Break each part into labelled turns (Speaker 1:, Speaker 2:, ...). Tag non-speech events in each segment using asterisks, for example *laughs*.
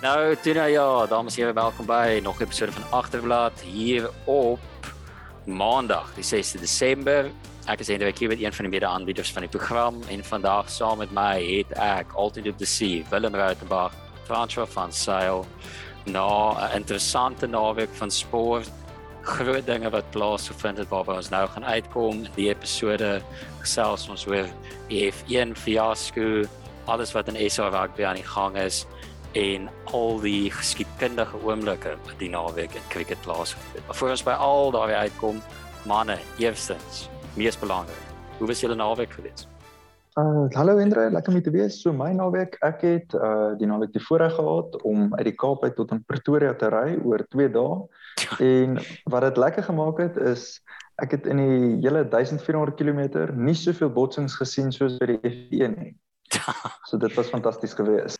Speaker 1: Nou, toe nou ja, dames en here, welkom by nog 'n episode van Agterblad hier op Maandag, die 6de Desember. Ek is Hendrik hier met een van die mede-aanbieders van die program en vandag saam met my het ek altyd op die see, Willem Rautenbach, François van Sail. Nou, 'n interessante naweek van sport. Groot dinge wat plaasgevind het waarby ons nou gaan uitkom. Die episode gesels ons oor die F1 fiasco, alles wat in SA rugby aan die gang is en al die geskiedkundige oomblikke wat die naweek in cricket plaasgevind het. Maar voor ons by al daardie uitkom, manne, eerstens, mees belangrik. Hoe was julle naweek gewees?
Speaker 2: Uh hallo Andre, lekker om te wees. So my naweek, ek het uh die naweek die voorreg gehad om uit die Kaap uit tot in Pretoria te ry oor 2 dae. *laughs* en wat dit lekker gemaak het is ek het in die hele 1400 km nie soveel botsings gesien soos by die F1 nie. *laughs* so dit was fantasties geweest.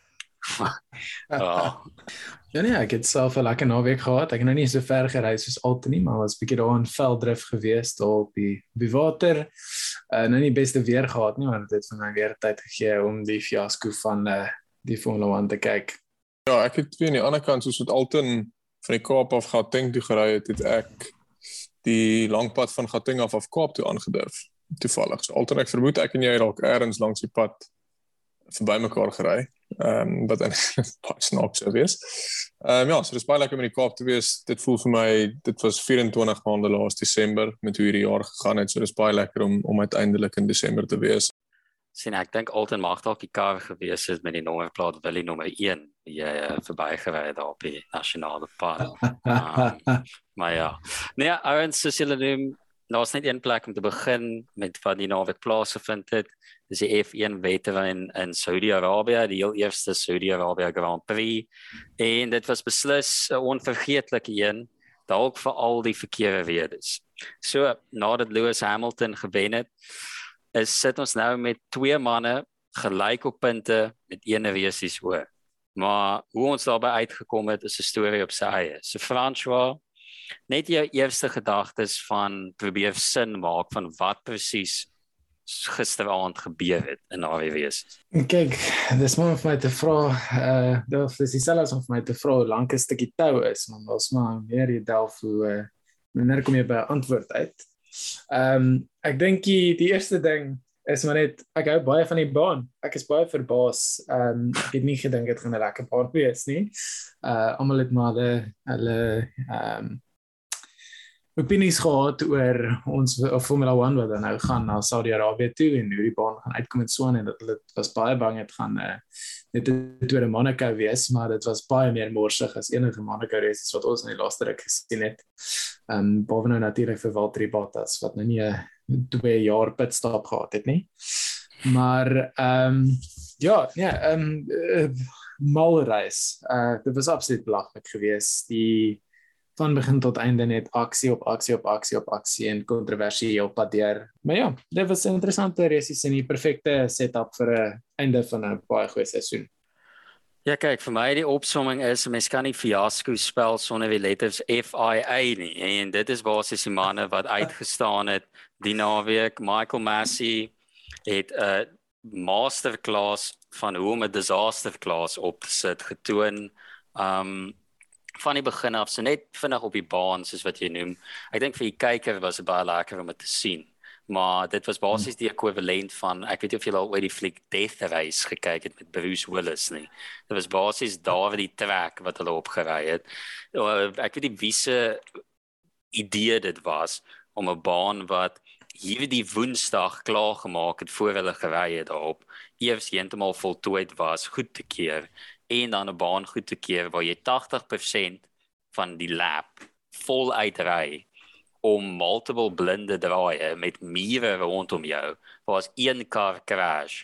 Speaker 3: Oh. *laughs* Ja nee, ek het self 'n lekker naweek gehad. Ek het nou nie so ver gereis soos altyd nie, maar was bietjie daar in Veldrif gewees daar op die die water. Uh nou nie beste weer gehad nie, maar dit het vir my weer tyd gegee om die fiasco van uh die Formule 1 te kyk.
Speaker 4: Ja, ek het weer aan die ander kant soos wat Alton van die Kaap af Gauteng toe gery het, het ek die lang pad van Gauteng af af Kaap toe aangedurf. Toevallig. So Alton ek vermoed ek en jy dalk eers langs die pad verby mekaar gery. Ehm um, wat dan *laughs* baie snaaks sou wees. Ehm um, ja, so dis baie lekker om in die Kaap te wees. Dit voel vir my dit was 24 maande laas Desember met hoe hierdie jaar gegaan het. So dis baie lekker om om uiteindelik in Desember te wees.
Speaker 1: Sien ek dink altyd mag dalk die kar gewees het met die nommerplaat Willie nommer 1 jy uh, verbygery het op die nasionale pad. um, *laughs* maar ja. Nee, julle noem, nou is net een plek om te begin met wat die naweek plaasgevind het. Dis die F1 wedren in Saudi-Arabië, die heel eerste Saudi-Arabië Grand Prix. En dit was beslis 'n onvergeetlike een, dalk vir al die verkeerde redes. So, nadat Lewis Hamilton gewen het, is sit ons nou met twee manne gelyk op punte met een resies hoor. Maar hoe ons daarby uitgekom het, is 'n storie op sy eie. So François net jou eerste gedagtes van probeer sin maak van wat presies gisteraand gebeur het in haar wees.
Speaker 3: Kyk, dis maar vir my te vra, uh dis dis dieselfde om vir my te vra hoe lank 'n stukkie tou is, man, ons maar meer jy delf hoe uh wanneer kom jy by 'n antwoord uit? Ehm um, ek dink die, die eerste ding is maar net ek hou baie van die baan. Ek is baie verbaas. Ehm um, ek het nie gedink dit gaan 'n lekker baan wees nie. Uh almal het maar hulle hulle ehm um, opinies gehad oor ons Formula 1 wat dan nou gaan na Saudi-Arabië toe en hoe die baan gaan uitkom met Swan en dat hulle was baie bang dit gaan net 'n tweede Monaco wees, maar dit was baie meer morsig as enige Monaco race wat ons in die laaste ruk gesien het. Ehm um, boven nou natuurlik vir Valtteri Bottas wat nou nie 'n 2 jaar pitstop gehad het nie. Maar ehm um, ja, ja, ehm um, uh, mal reis. Uh dit was absoluut belaglik geweest. Die van begin tot einde net aksie op aksie op aksie op aksie en kontroversie op pad deur. Maar ja, dit was 'n interessante race en die perfekte setup vir 'n einde van 'n baie goeie seisoen.
Speaker 1: Ja, kyk, vir my die opsomming is mens kan nie fiasco spel sonder die letters F I A nie. En dit is basies die manne wat uitgestaan het die naweek. Michael Massey het 'n masterclass van hoe om 'n disaster class op te sit getoon. Um van die begin af, so net vinnig op die baan soos wat jy noem. Ek dink vir die kyker was dit baie lekker om dit te sien. Maar dit was basies die ekwivalent van ek weet nie of jy al ooit die fliek Death Race gekyk het met Bruce Willis nie. Dit was basies daar waar die trek wat hulle opgery het. Ek weet nie wie se idee dit was om 'n baan wat hierdie Woensdag klaar gemaak het voor hulle gery het daarop eers heeltemal voltooi was goed te keer en dan 'n baan goed te keer waar jy 80% van die lap vol uitry om multiple blinde draaie met mure rondom jou waar as een kar crash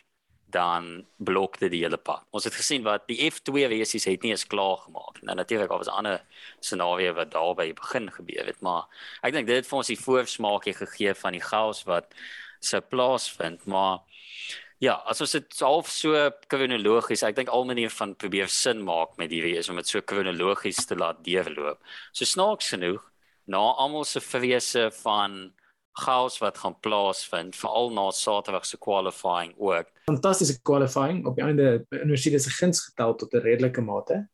Speaker 1: dan blokte die hele pad. Ons het gesien wat die F2 versies het nie eens klaar gemaak. Nou natuurlik was 'n ander scenario wat daarby begin gebeur het, maar ek dink dit het vir ons die voorsmaakie gegee van die chaos wat se plaasvind, maar Ja, as ons dit half so kronologies, ek dink al maniere van probeer sin maak met hierdie is om dit so kronologies te laat deurloop. So snaaks genoeg, na almal se vrese van chaos wat gaan plaasvind, veral na Saterdag se qualifying ook.
Speaker 3: Fantastiese qualifying op die einde Universiteit se guns getel tot 'n redelike mate.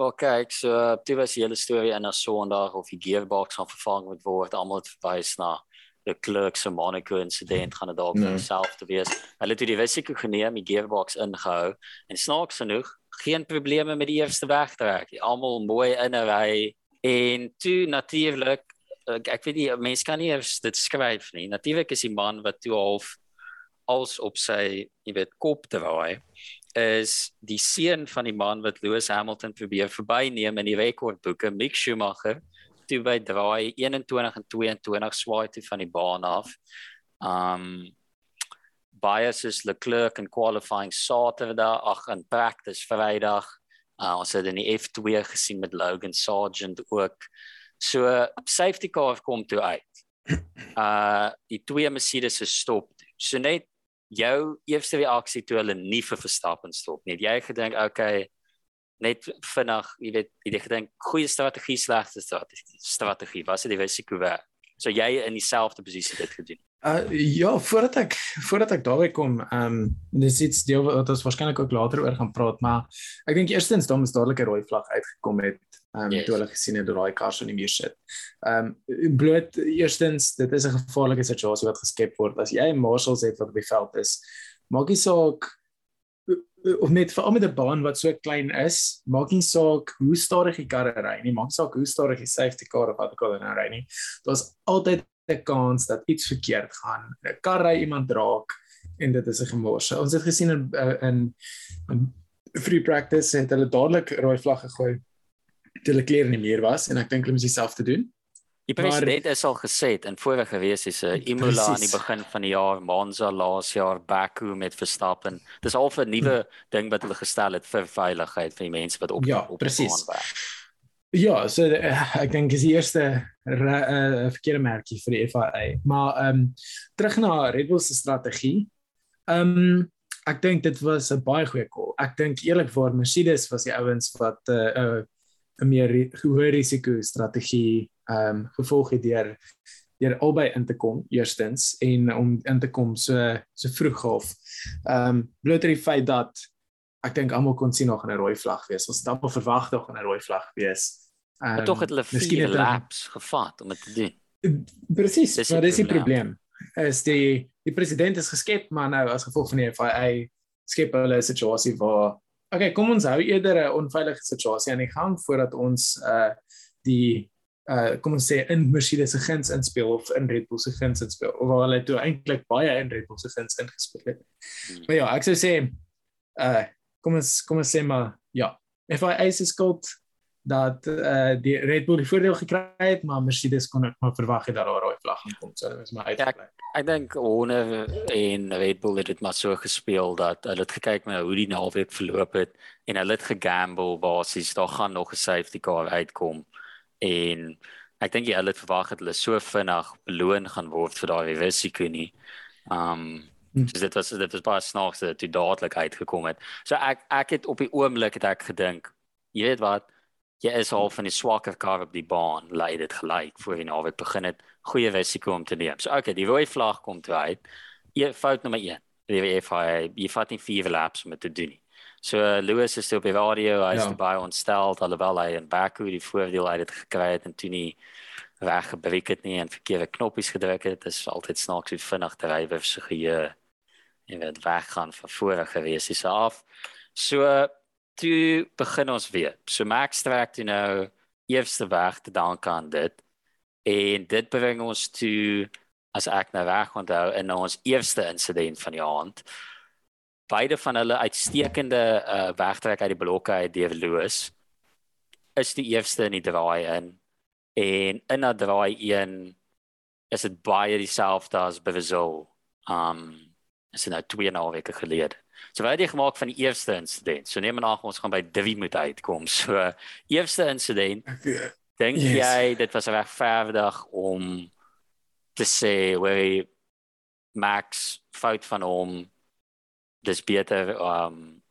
Speaker 1: Wel kyk, so dit was die hele storie in 'n Sondag of die gearbox gaan vervang moet word. Almal verwys na die Clerk se Monaco insident gaan dit dalk
Speaker 3: Nee.
Speaker 1: self te wees. Hulle het toe die risiko geneem, die gearbox ingehou en snaaks genoeg geen probleme met die eerste wegtrek. nie. Almal mooi in 'n ry en toe natuurlik ek, ek weet nie mense kan nie eers dit skryf nie. Natuurlik is die man wat toe half als op sy, jy weet, kop draai is die seun van die man wat Lewis Hamilton probeer verbyneem in die rekordboeke, Mick Schumacher, toe by draai 21 en 22 swaai toe van die baan af. Um baie soos Leclerc in qualifying Saterdag, ag in practice Vrydag. Uh, ons het in die F2 gesien met Logan Sargent ook. So safety car kom toe uit. Uh die twee Mercedes se stop. toe. So net jou eerste reaksie toe hulle nie vir Verstappen stop nie. Jy gedink okay net vinnig, jy weet, jy gedink goeie strategie, slegte strategie, strategie, was dit die risiko werd? So jy in dieselfde posisie dit gedoen.
Speaker 3: Uh ja, voordat ek voordat ek daarby kom, ehm um, dis iets deel wat ons waarskynlik ook later oor gaan praat, maar ek dink eerstens dan is dadelik 'n rooi vlag uitgekom het ehm um,
Speaker 1: Yes.
Speaker 3: toe hulle gesien het dat daai kar so in die muur sit. Ehm um, bloot eerstens dit is 'n gevaarlike situasie wat geskep word as jy marshals het wat op die veld is. Maak nie saak of net veral met 'n baan wat so klein is, maak nie saak hoe stadig die karre ry nie, maak saak hoe stadig die safety car of wat ook al nou ry nie. Daar's altyd 'n kans dat iets verkeerd gaan. 'n Kar ry iemand raak en dit is 'n gemors. Ons het gesien in in, in free practice het hulle dadelik rooi vlag gegooi toe hulle klere nie meer was en ek dink hulle moes dieselfde doen.
Speaker 1: Die
Speaker 3: Maar-
Speaker 1: president is al gesê in vorige gewees is 'n *laughs* Imola aan die
Speaker 3: Presies.
Speaker 1: begin van die jaar, Monza laas jaar, Baku met Verstappen. Dis al 'n nuwe ding wat hulle gestel het vir veiligheid vir die mense wat op
Speaker 3: Ja,
Speaker 1: op
Speaker 3: precies.
Speaker 1: werk.
Speaker 3: Ja, so uh, ek dink is die eerste uh, verkeerde merkie vir die FIA. Maar ehm um, terug na Red Bull se strategie. Ehm um, ek dink dit was 'n baie goeie call. Ek dink eerlikwaar Mercedes was die ouens wat 'n uh, 'n uh, 'n meer hoë risiko strategie ehm um, gevolg het deur deur albei in te kom eerstens en om in te kom so so vroeg af. Ehm um, bloot uit die feit dat ek dink almal kon sien nog 'n rooi vlag wees. Ons het almal verwag nog 'n rooi vlag wees.
Speaker 1: Maar
Speaker 3: Ehm,
Speaker 1: tog het hulle 4
Speaker 3: het hulle-
Speaker 1: laps gevat om dit te doen.
Speaker 3: Presies,
Speaker 1: Dis
Speaker 3: maar dis die
Speaker 1: probleem.
Speaker 3: probleem. Is die die president is geskep, maar nou as gevolg van die FIA skep hulle 'n situasie waar okay, kom ons hou eerder 'n onveilige situasie aan die gang voordat ons uh die uh kom ons sê in Mercedes se guns inspel of in Red Bull se guns inspel of waar hulle toe eintlik baie in Red Bull se guns ingespeel het.
Speaker 1: Hmm.
Speaker 3: Maar ja, ek sou sê uh kom ons kom ons sê maar ja, FIA se skuld dat uh die Red Bull die voordeel gekry het, maar Mercedes kon ek maar verwag het dat daar 'n rooi vlag gaan kom. So dit is maar uitgebly.
Speaker 1: Ek dink Horner en Red Bull het dit maar so gespeel dat hulle het gekyk na hoe die naweek verloop het en hulle het gegamble basies daar gaan nog 'n safety car uitkom en ek dink jy hulle het verwag dat hulle so vinnig beloon gaan word vir daai risiko nie. Um so dit was dit was baie snaaks dat dit dadelik uitgekom het. So ek ek het op die oomblik het ek gedink, jy weet wat, jy is al van die swakker kar op die baan, lei dit gelyk voor die naweek begin het goeie risiko om te neem. So okay, die rooi vlag kom toe uit. Jy fout nommer 1. Die FIA, jy vat nie vier laps om dit te doen nie. So Lewis is toe op die radio, hy is
Speaker 3: Ja.
Speaker 1: baie ontstel alhoewel hy in Baku die voordeel uit het gekry het en toe nie weggebreek het nie en verkeerde knoppies gedruk het. Dit is altyd snaaks hoe vinnig drywers se geheue en dit weggaan van vorige gewees is af. So toe begin ons weer. So Max trek toe nou eerste weg te danke aan dit. En dit bring ons toe as ek nou reg onthou in ons eerste insident van die aand. Beide van hulle uitstekende uh, wegtrek uit die blokke uit deur Lewis is die eerste in die draai in en in dat draai 1 is dit baie dieselfde as Brazil. Um is dit nou 2 en 'n half weke gelede. So wat het jy gemaak van die eerste insident? So neem aan ons gaan by 3 moet uitkom. So eerste insident
Speaker 3: Ek,
Speaker 1: Dink
Speaker 3: Yes.
Speaker 1: jy dit was regverdig om te sê, "Wei Max fout van hom. Dis beter um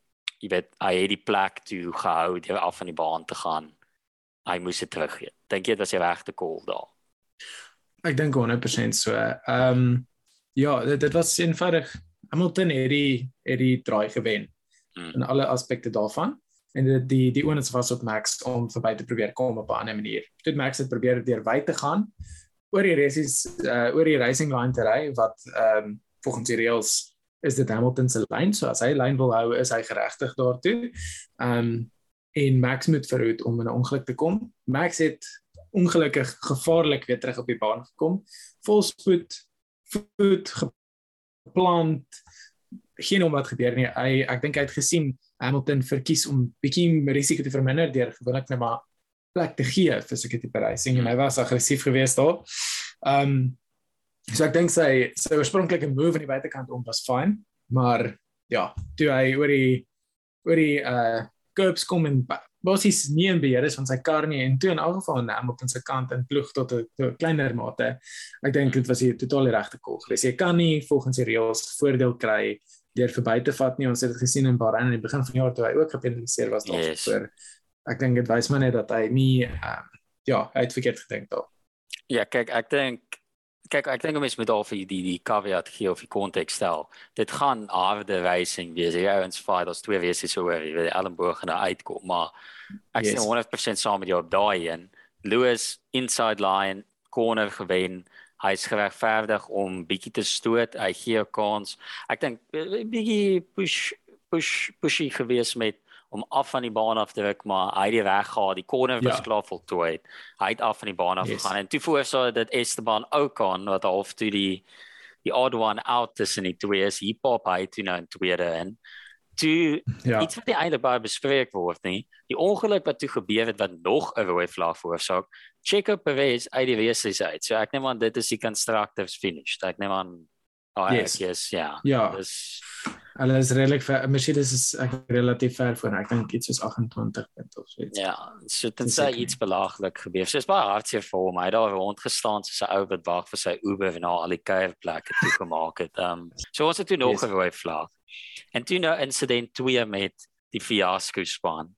Speaker 1: jy weet hy het die plek toe gehou deur af van die baan te gaan. Hy moes dit teruggee. Dink jy dit was die regte call daar?
Speaker 3: ek dink 100% so. Ehm um, ja, dit, dit was eenvoudig Hamilton het die het die draai gewen
Speaker 1: Hmm.
Speaker 3: in alle aspekte daarvan. en die die, die onus was op Max om verby te probeer kom op 'n ander manier. Toe Max het probeer deur wy te gaan oor die races uh, oor die racing line te ry wat ehm um, volgens die reëls is dit Hamilton se lyn so as hy lyn wil hou is hy geregtig daartoe. Ehm um, en Max moet verhoed om in 'n ongeluk te kom. Max het ongelukkig gevaarlik weer terug op die baan gekom. Volspoed voet geplant geen om wat gebeur nie. Hy ek dink hy het gesien Hamilton verkies om bietjie risiko te verminder deur gewoonlik net maar plek te gee vir 'n tipe racing en hy was aggressief geweest daar. Ehm um, so ek dink sy sy oorspronklike move aan die buitekant om was fine, maar ja, toe hy oor die oor die uh curbs kom en basies nie in beheer is van sy kar nie en toe in elk geval aan Hamilton se kant en ploeg tot 'n kleiner mate. Ek dink dit was hier totaal die regte call geweest. Jy kan nie volgens die reëls voordeel kry deur verby te vat nie. Ons het dit gesien in Bahrain aan die begin van die jaar toe hy ook gepenaliseer was daarvoor. Yes. Ek dink dit wys maar net dat hy nie um, ja, hy het verkeerd gedink daar.
Speaker 1: Ja, kyk, ek dink kyk ek dink mense moet al vir die die caveat gee of die konteks stel. Dit gaan harde racing wees. Jy ouens fight as twee wees is oor wie Ellenburg en uitkom, maar ek yes. sien 100% saam met jou op daai en Lewis inside line corner gewen hy's geregverdig om bietjie te stoot. Hy gee 'n kans. Ek dink bietjie push push pushy gewees met om af van die baan af te ruk, maar hy het reg gehad. Die corner was ja. klaar voltooi. Hy het af van die baan af yes. gegaan en toe voor sou dit Esteban Ocon wat half toe die die odd one out tussen die twee is. Hy pop hy toe nou in tweede en toe ja. iets wat die einde baie bespreek word nie. Die ongeluk wat toe gebeur het wat nog 'n rooi vlag veroorsaak. Checo Perez uit die race uit. So ek neem aan dit is die constructors finished. Ek neem aan Oh, yes. yes, ja.
Speaker 3: Ja. Dis Hulle is redelik ver. Mercedes is ek relatief ver voor. Ek dink iets soos 28 punte of so iets.
Speaker 1: Ja, so dit sê iets belaglik gebeur. So is baie hartseer vir hom. Hy het daar rond gestaan soos 'n ou wat wag vir sy Uber en al die kuier plekke toe gemaak het. Ehm um, so ons het toe nog 'n yes. rooi vlag. En toe nou incident 2 met die fiasco span.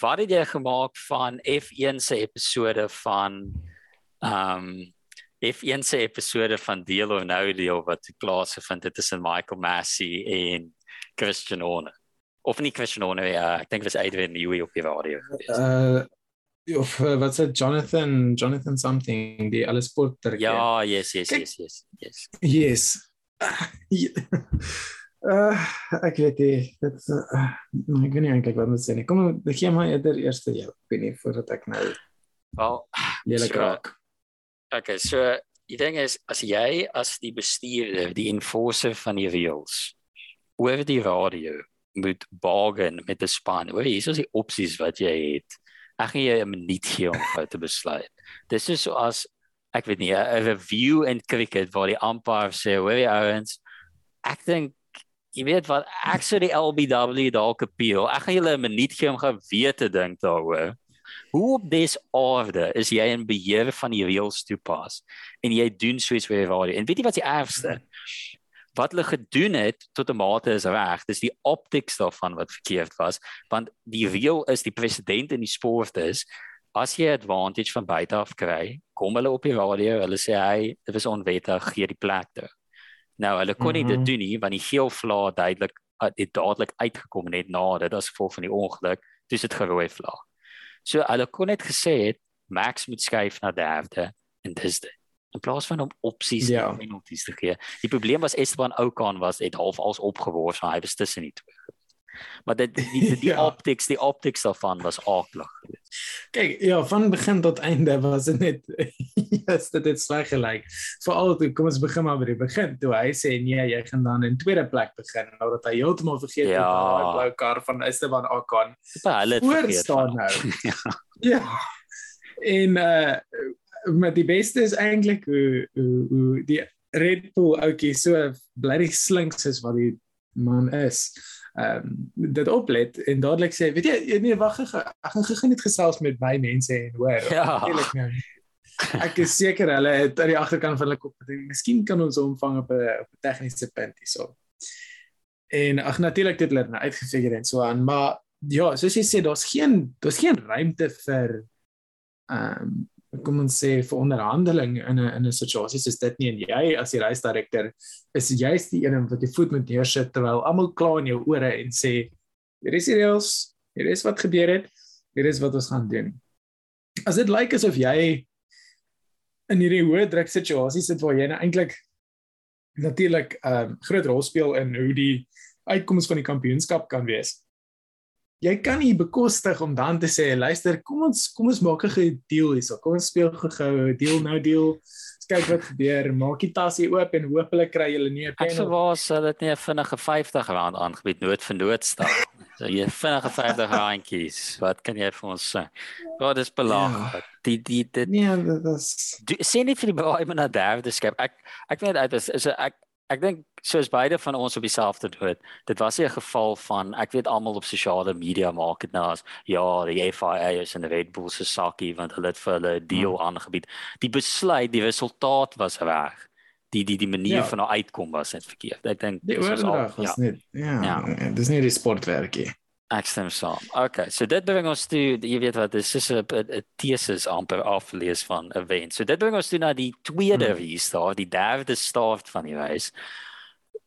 Speaker 1: Wat het jy gemaak van F1 se episode van ehm um, F1 se episode van Deal or No Deal wat klaar gevind het tussen Michael Massey en Christian Horner. Of nie Christian Horner, ja, ek dink was Adrian Newey op die radio.
Speaker 3: Uh of uh, wat sê Jonathan Jonathan something die alles sporter.
Speaker 1: Ja, yes, yes, yes, yes, yes. *laughs*
Speaker 3: Yes. Uh, ek weet nie dit uh, ek weet nie eintlik wat moet sê nie. Kom ek gee maar eerder eers jou opinie voordat ek nou
Speaker 1: wel lelik raak. So, Okay, so die ding is as jy as die bestuurder, die enforcer van die reëls oor die radio moet bargain met die span. Oor hier is die opsies wat jy het. Ek gaan jy 'n minuut gee om te besluit. Dis is so as ek weet nie 'n review in cricket waar die umpire sê, "Hoor jy ouens, ek dink jy weet wat ek sou die LBW dalk appeal. Ek gaan julle 'n minuut gee om gou weer te dink daaroor." Hoe op dis aarde is jy in beheer van die reëls toepas en jy doen soos vir radio. En weet jy wat die ergste? Wat hulle gedoen het tot 'n mate is reg. Dis die optics daarvan wat verkeerd was, want die reël is die president in die sport is as jy advantage van buite af kry, kom hulle op die radio, hulle sê hy, dit is onwettig, gee die plek toe. Nou, hulle kon nie mm -hmm. dit mhm. doen nie want die geel vlag duidelik het dadelik uitgekom net na dit as gevolg van die ongeluk, dis dit gerooi vlag. So hulle kon net gesê het Max moet skuif na derde en dis dit. In plaas van om opsies ja. en penalties te gee. Die probleem was Esteban Ocon was het half als opgewors, maar hy was tussen die twee maar dit die die, die *laughs* ja. optics die optics daarvan was aardig
Speaker 3: kyk ja van begin tot einde was dit net *laughs* yes, dit het sleg gelyk. Veral toe kom ons begin maar by die begin. Toe hy sê nee jy gaan dan in tweede plek begin nadat hy heeltemal vergeet
Speaker 1: ja.
Speaker 3: het daai blou kar van Esteban Ocon
Speaker 1: hulle het vergeet staan nou. *laughs*
Speaker 3: Ja. ja. En uh met die beste is eintlik hoe hoe die Red Bull ouetjie so bly slinks is wat die man is ehm um, dit oplet en dadelik sê weet jy nee wag ek gaan gou net gesels met my mense en hoor.
Speaker 1: Ja.
Speaker 3: nou ek is seker hulle het aan die agterkant van hulle kop gedink miskien kan ons omvang op 'n op 'n tegniese punt hierso. En ag natuurlik dit hulle nou uitgefigure en so aan maar ja soos jy sê daar's geen daar's geen ruimte vir ehm um, kom ons sê vir onderhandeling in 'n in 'n situasie soos dit nie en jy as die reisdirekteur is jy's die een wat jy voet moet neersit terwyl almal klaar in jou ore en sê hier is die reëls Hier is wat gebeur het. Hier is wat ons gaan doen. As dit lyk asof jy in hierdie hoë druk situasie sit waar jy nou eintlik natuurlik 'n um, groot rol speel in hoe die uitkoms van die kampioenskap kan wees. Jy kan nie bekostig om dan te sê luister, kom ons kom ons maak 'n deal hierso. Kom ons speel gou-gou 'n deal nou deal. Kyk wat gebeur. Maak die tasie oop en hopelik kry julle nie 'n
Speaker 1: panel. Ek wou sê dit nie 'n vinnige 50 rand aangebied nood vir noodstaat. *laughs* So jy vinnige 50 randjies. Wat kan jy vir ons sê? Wat is belaglik? Ja. Die die dit
Speaker 3: Nee, dit is
Speaker 1: sien nie vir die baie na daar dis skep. Ek ek weet uit is is ek ek dink soos beide van ons op dieselfde dood. Dit was nie 'n geval van ek weet almal op sosiale media maak dit nou as ja, die FIA is in die Red Bull se sakkie want hulle het vir hulle 'n deal hmm. aangebied. Die besluit, die resultaat was reg die die die manier ja. van nou uitkom was net verkeerd. Ek dink
Speaker 3: dis was al was ja. net ja, ja. dis nie die sportwerkie.
Speaker 1: Ek stem saam. Okay, so dit bring ons toe jy weet wat dis is 'n thesis amper aflees van 'n event. So dit bring ons toe na die tweede hmm. race daar, die derde start van die race.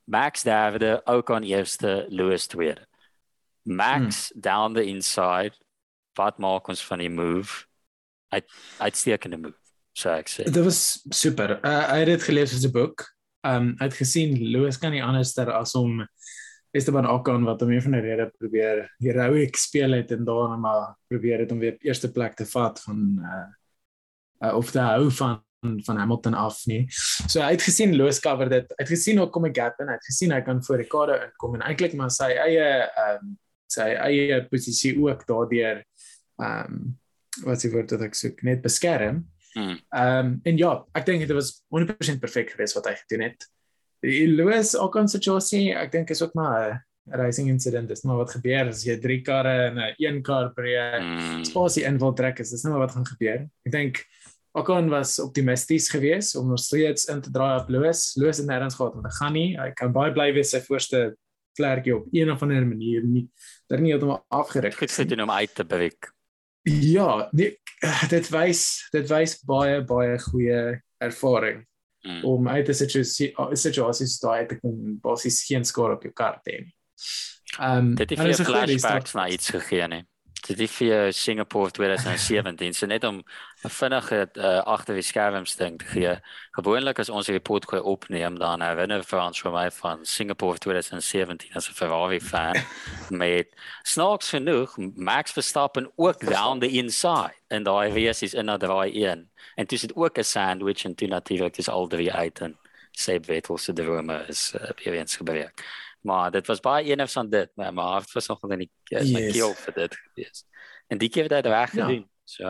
Speaker 1: Max Davide ook aan eerste, Lewis tweede. Max hmm. down the inside. Wat maak ons van die move? Uit uitstekende move so ek sê.
Speaker 3: Dit was super. Uh, hy het dit gelees as 'n boek. Um hy het gesien Louis kan nie anderster as om Esteban Ocon wat hom een van die redes probeer heroic speel het en daarna maar probeer het om weer eerste plek te vat van uh, uh of te hou van van Hamilton af nie. So hy het gesien Louis cover dit. Hy het gesien hoe kom 'n gap en hy het gesien hy kan voor Ricardo inkom en eintlik maar sy eie um sy eie posisie ook daardeur um wat sy word dit ek soek net beskerm.
Speaker 1: Hmm.
Speaker 3: Ehm um, en ja, ek dink dit was 100% perfek geweest wat hy gedoen het. Die Lewis ook in situasie, ek dink is ook maar 'n racing incident. Dis maar wat gebeur as jy drie karre en 'n een kar per
Speaker 1: hmm.
Speaker 3: spasie in wil trek, is dis nou wat gaan gebeur. Ek dink Ocon was optimisties geweest om nog steeds in te draai op Lewis. Lewis het nêrens gehad om te gaan nie. Hy kan baie bly wees sy voorste vlerkie op een of ander manier nie. Daar nie heeltemal afgeruk.
Speaker 1: Dit sit hom uit te beweeg.
Speaker 3: Ja, nee, dit wys dit wys baie baie goeie ervaring mm. om uit 'n situasie situasies daai te kom basies geen skaar op jou kar te hê. Ehm um,
Speaker 1: dit het vir flashbacks na iets gegee nie dit is vir Singapore 2017 so net om 'n vinnige uh, agter die skerms ding te gee. Gewoonlik as ons 'n report kry opneem dan herinner vir ons vir my van Singapore 2017 as 'n Ferrari fan met snaaks genoeg Max Verstappen ook down the inside en daai race is in daai een. En dis dit ook 'n sandwich en toe natuurlik is al drie uit en Seb Vettel se drome is uh, weer eens gebreek maar dit was baie of van dit maar my hart was nog in die yes. my keel vir dit gewees. En die keer het hy dit reg gedoen ja. so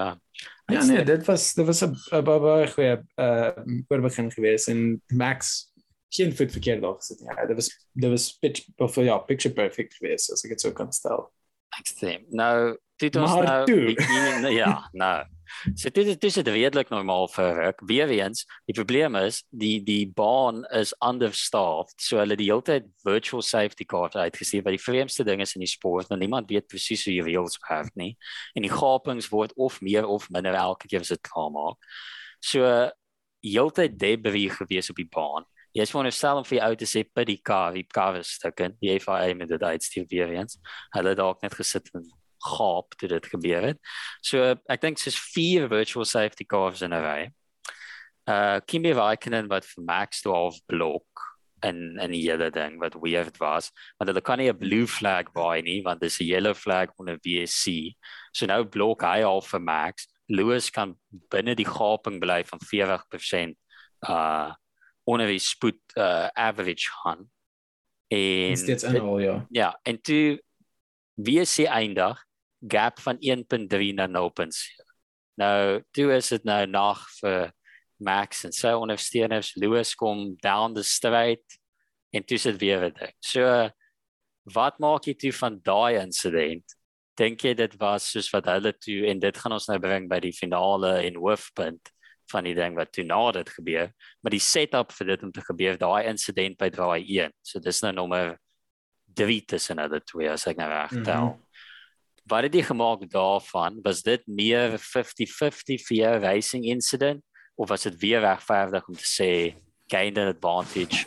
Speaker 3: ja nee dit was dit was 'n baie goeie uh oorbegin gewees en Max geen voet verkeerd daar gesit ja dit was dit was pitch of ja picture perfect gewees as ek dit sou kan stel.
Speaker 1: Ek sê nou dit ons nou ja nou So dit is dit redelik normaal vir ruk. Weer eens, die probleem is die die baan is understaffed. So hulle die hele tyd virtual safety cars uitgestuur wat die vreemdste ding is in die sport, want niemand weet presies hoe die reëls werk nie. En die gapings word of meer of minder elke keer as dit klaar maak. So heeltyd debris gewees op die baan. Jy is veronderstel om vir jou te sê by die kar, die kar is stukken. Die FIA met dit uitstuur weer eens. Hulle dalk net gesit en gaap toe dit gebeur het. So ek dink soos vier virtual safety cars in 'n ry. Uh Kimi Raikkonen wat vir Max toe half blok en en die hele ding wat weird was, want hulle kan nie 'n blue flag by nie want dis 'n yellow flag onder VSC. So nou blok hy al vir Max. Lewis kan binne die gaping bly van 40% uh onder die spoed uh average han. En
Speaker 3: dit is al ja.
Speaker 1: Ja, en toe WC eindig gap van 1.3 na 0.7. Nou, toe is dit nou nog vir Max en sy ondersteuners Lewis kom down the straight en toe sit weer dit. So wat maak jy toe van daai incident? Dink jy dit was soos wat hulle toe en dit gaan ons nou bring by die finale en hoofpunt van die ding wat toe na dit gebeur, maar die setup vir dit om te gebeur, daai incident by draai 1. So dis nou nommer 3 tussen hulle twee as ek nou reg tel. Mm -hmm wat het jy gemaak daarvan? Was dit meer 50-50 vir jou racing incident of was dit weer regverdig om te sê gain an advantage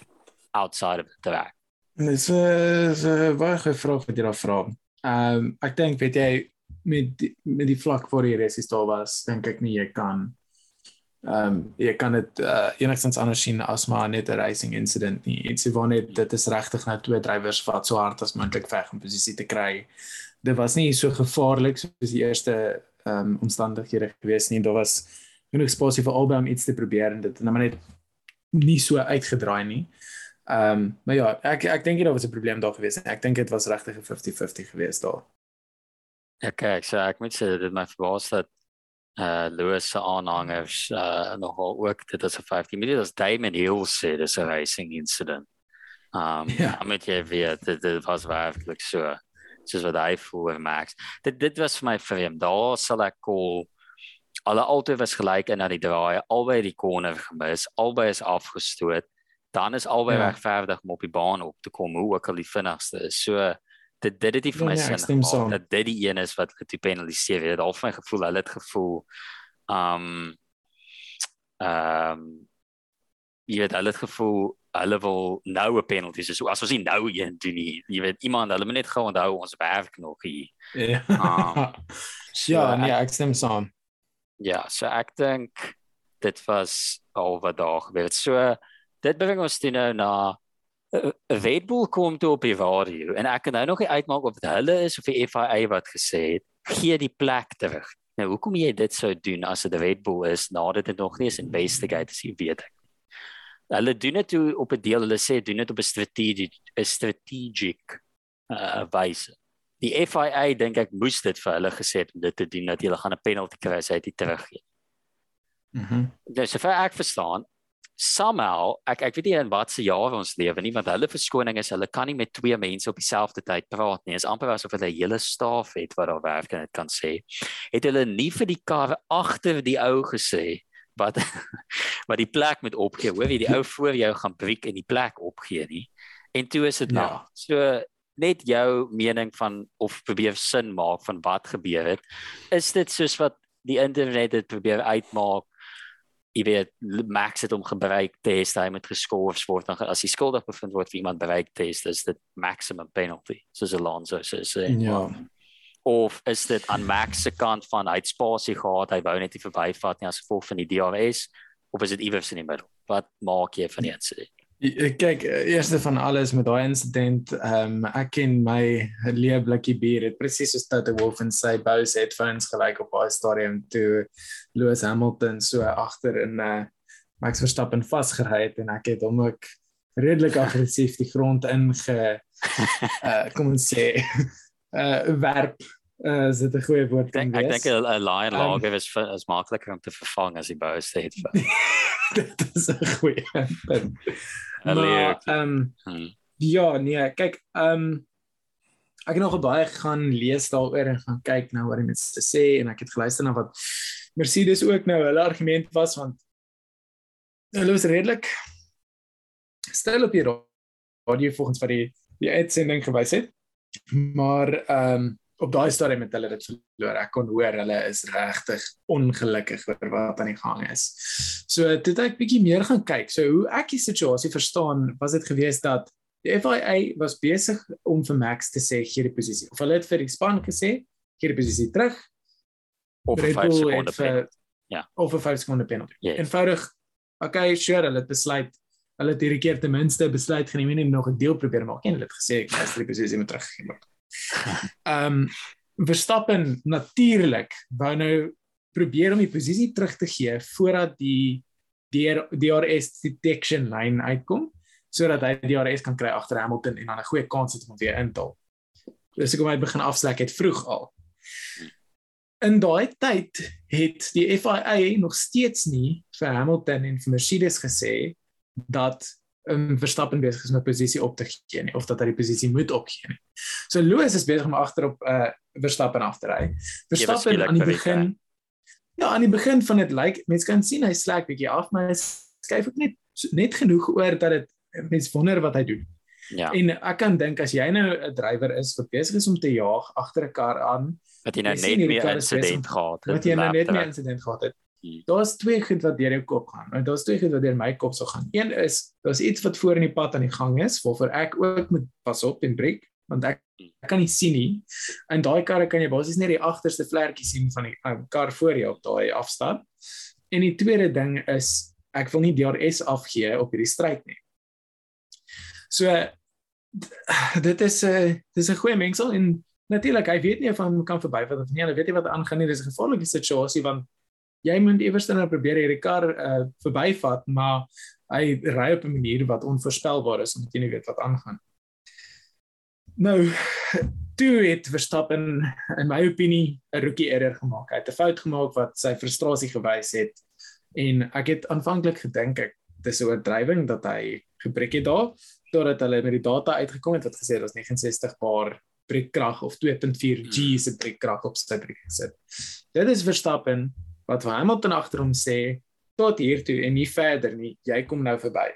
Speaker 1: outside of the track?
Speaker 3: Dis 'n baie goeie vraag wat jy daar vra. Ehm um, ek dink weet jy met die, met die vlak voor die resies daar was, dink ek nie jy kan ehm um, jy kan dit uh, enigstens anders sien as maar net 'n racing incident nie. Dit sê wanneer dit is regtig nou twee drywers wat so hard as moontlik veg om posisie te kry. Dit was nie so gevaarlik soos die eerste ehm um, omstandighede gewees nie. Daar was genoeg spasie vir albei om iets te probeer en dit het net nie so uitgedraai nie. Ehm um, maar ja, ek ek dink dit was 'n probleem daar gewees. Ek dink dit was regtig 'n 50-50 gewees daar.
Speaker 1: Ja, kyk, so ek moet sê dit my verbaas dat uh Lewis se aanhangers uh nogal ook dit is 'n 50 minute as Damon Hill sê dis 'n racing incident. Um ja, met jy weet dit, dit was werklik so. Soos wat hy voel Max. Dit dit was vir my vreemd. Daar sal ek call alle altoe was gelyk in na die draai, albei die corner gemis, albei is afgestoot. Dan is albei ja. regverdig om op die baan op te kom, hoe ook al die vinnigste is. So dit dit het nie vir my ja, sin ja, dat dit die een is wat getoe penaliseer word. Al my gevoel, hulle het gevoel um um jy weet hulle het gevoel hulle wil nou 'n penalty so as ons nie nou een doen nie. Jy weet iemand hulle moet net gou onthou ons werk nog hier.
Speaker 3: Ja. Um, *laughs* so, ja, nee, ek stem saam.
Speaker 1: Ja, so ek dink dit was al wat daar gebeur het. So dit bring ons toe nou na 'n Red Bull kom toe op die radio en ek kan nou nog nie uitmaak of dit hulle is of die FIA wat gesê het gee die plek terug. Nou hoekom jy dit sou doen as dit 'n Red Bull is nadat dit nog nie is investigate as jy weet ek. Hulle doen dit op 'n deel hulle sê doen dit op 'n strategic 'n strategic uh wyse. Die FIA dink ek moes dit vir hulle gesê het om dit te doen dat hulle gaan 'n penalty kry as hy dit teruggee. Mhm. Mm dus sover ek verstaan, somehow ek ek weet nie in watter jaar ons lewe nie want hulle verskoning is hulle kan nie met twee mense op dieselfde tyd praat nie. Dit is amper asof hulle 'n hele staf het wat daar werk en dit kan sê. Het hulle nie vir die kar agter die ou gesê wat *laughs* wat die plek met opgee. Hoor jy die ou voor jou gaan breek en die plek opgee nie. En toe is dit nou. Ja. So net jou mening van of probeer sin maak van wat gebeur het. Is dit soos wat die internet dit probeer uitmaak? jy weet max het om gebruik test hy met geskort word dan as hy skuldig bevind word vir iemand bereik test is dit maximum penalty soos Alonso sê so, ja of is dit aan max se kant van hy het spasie gehad hy wou net nie verbyvat nie as gevolg van die DRS of is dit iewers in die middel? Wat maak jy van die incident
Speaker 3: Kyk, eerste van alles met daai insident, ehm um, ek ken my leë blikkie bier het presies soos Toto Wolff en sy Bose headphones gelyk op daai stadium toe Lewis Hamilton so agter in 'n uh, Max Verstappen vasgery het en ek het hom ook redelik aggressief die grond inge uh *laughs* kom ons sê uh werp uh is dit 'n goeie woord
Speaker 1: kan wees. Ek dink 'n lion um, is is makliker om te vervang as die Bose headphones. *laughs*
Speaker 3: dit is 'n goeie punt. Maar ehm um, hmm. ja, nee, kyk, ehm um, ek het nog baie gaan lees daaroor en gaan kyk nou wat die mense sê en ek het geluister na wat Mercedes ook nou hulle argument was want hulle was redelik stel op die radio volgens wat die die uitsending gewys het. Maar ehm um, op daai stadium het hulle dit verloor. Ek kon hoor hulle is regtig ongelukkig oor wat aan die gang is. So dit ek bietjie meer gaan kyk. So hoe ek die situasie verstaan, was dit gewees dat die FIA was besig om vir Max te sê gee die posisie. Of hulle het vir die span gesê gee die posisie terug
Speaker 1: of 5 sekonde penalty. Ja.
Speaker 3: Of 5 sekonde penalty. Yes. Eenvoudig. Okay, sure, hulle het besluit hulle het hierdie keer ten minste besluit geneem en nog 'n deel probeer maak en hulle het gesê ek gaan die posisie moet teruggee word. *laughs* Ehm um, Verstappen natuurlik wou nou probeer om die posisie terug te gee voordat die DRS detection line uitkom sodat hy die DRS kan kry agter Hamilton en dan 'n goeie kans het om weer in te haal. Dus ek kom uit begin afslek het vroeg al. In daai tyd het die FIA nog steeds nie vir Hamilton en vir Mercedes gesê dat um, Verstappen besig is om 'n posisie op te gee nie of dat hy die posisie moet opgee nie. So Lewis is besig om agterop uh Verstappen af te ry. Verstappen aan die begin Ja, aan die begin van dit lyk like, mense kan sien hy slek bietjie af, maar hy skuif ook net net genoeg oor dat dit mense wonder wat hy doen. Ja. En ek kan dink as jy nou 'n drywer is wat besig is om te jaag agter 'n kar aan,
Speaker 1: wat jy nou net meer insident gehad
Speaker 3: het. Wat jy nou net meer insident gehad het. Daar's twee goed wat deur jou kop gaan. En daar's twee goed wat deur my kop sou gaan. Een is daar's iets wat voor in die pad aan die gang is waarvoor ek ook moet pas op en breek want ek, ek kan nie sien nie. In daai karre kan jy basies net die agterste vlekkie sien van die um, kar voor jou op daai afstand. En die tweede ding is ek wil nie DRS afgee op hierdie stryd nie. So dit is 'n uh, dis 'n goeie mengsel en natuurlik hy weet nie of hy kan verbyvat of nie. Hy weet nie wat aangaan nie. Dis 'n gevaarlike situasie want jy moet eers dan nou probeer hierdie kar uh, verbyvat, maar hy ry op 'n manier wat onvoorspelbaar is omdat jy nie weet wat aangaan. Nou, toe het Verstappen in my opinie 'n rookie error gemaak. Hy het 'n fout gemaak wat sy frustrasie gewys het en ek het aanvanklik gedink ek dis 'n oordrywing dat hy gebreek het daar totdat hulle met die data uitgekom het wat gesê het ons 69 bar breekkrag of 2.4 G se breekkrag op sy breek gesit. Dit is Verstappen wat Hamilton agter hom sê tot hier toe en nie verder nie. Jy kom nou verby.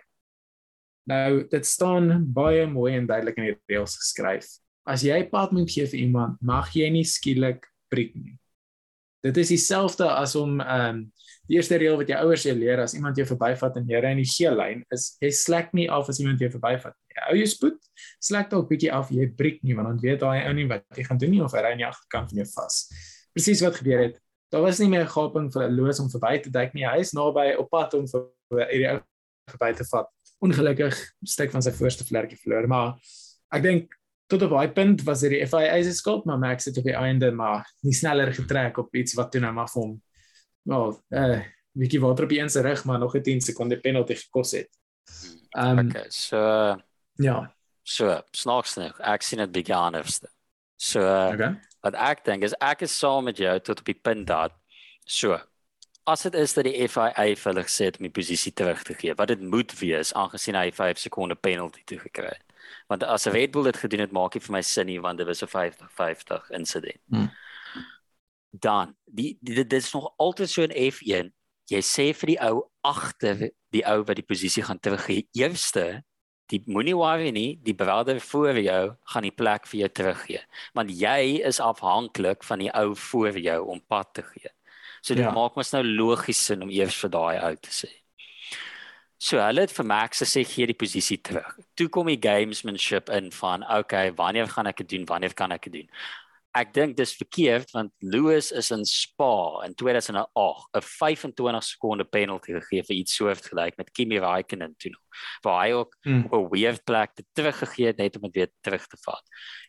Speaker 3: Nou dit staan baie mooi en duidelik in die reëls geskryf. As jy pad moet gee vir iemand, mag jy nie skielik breek nie. Dit is dieselfde as om ehm um, die eerste reël wat jou ouers jou leer as iemand jou verbyvat en jy ry in die geel lyn is jy slek nie af as iemand jou verbyvat nie. Hou jou spoed, slek dalk bietjie af, jy breek nie want dan weet daai ou nie wat jy gaan doen nie of hy ry aan die agterkant van jou vas. Presies wat gebeur het daar was nie meer gaping vir 'n loos om verby te dek nie. Hy is naby op pad om vir hierdie ou verby te vat. Ongelukkig stuk van sy voorste vlekkie verloor, maar ek dink tot op daai punt was dit die FIA se skuld, maar Max het op die einde maar nie sneller getrek op iets wat toe nou maar vir hom wel, eh, uh, bietjie water op die een se rug, maar nog 'n 10 sekonde penalty gekos het.
Speaker 1: Ehm um, Okay, so
Speaker 3: ja.
Speaker 1: So, snaaks nog. Ek sien dit bietjie anders. So, okay wat ek dink is ek is saam met jou tot op die punt dat so as dit is dat die FIA vir hulle gesê het om die posisie terug te gee wat dit moet wees aangesien hy 5 sekonde penalty toe gekry het want as Red Bull dit gedoen het maak dit vir my sin nie want dit was 'n 50 50 insident hmm. dan die, die dit is nog altyd so in F1 jy sê vir die ou agter die ou wat die posisie gaan teruggee eerste die moenie worry nie, die brother voor jou gaan die plek vir jou teruggee. Want jy is afhanklik van die ou voor jou om pad te gee. So dit ja. maak mos nou logies sin om eers vir daai ou te sê. So hulle het vir Max gesê gee die posisie terug. Toe kom die gamesmanship in van okay, wanneer gaan ek dit doen? Wanneer kan ek dit doen? Ek dink dis verkeerd want Lewis is in Spa in 2008 'n 25 sekonde penalty gegee vir iets soortgelyk met Kimi Raikkonen toe nog waar hy ook hmm. op 'n weird plek te teruggegee het net om dit weer terug te vat.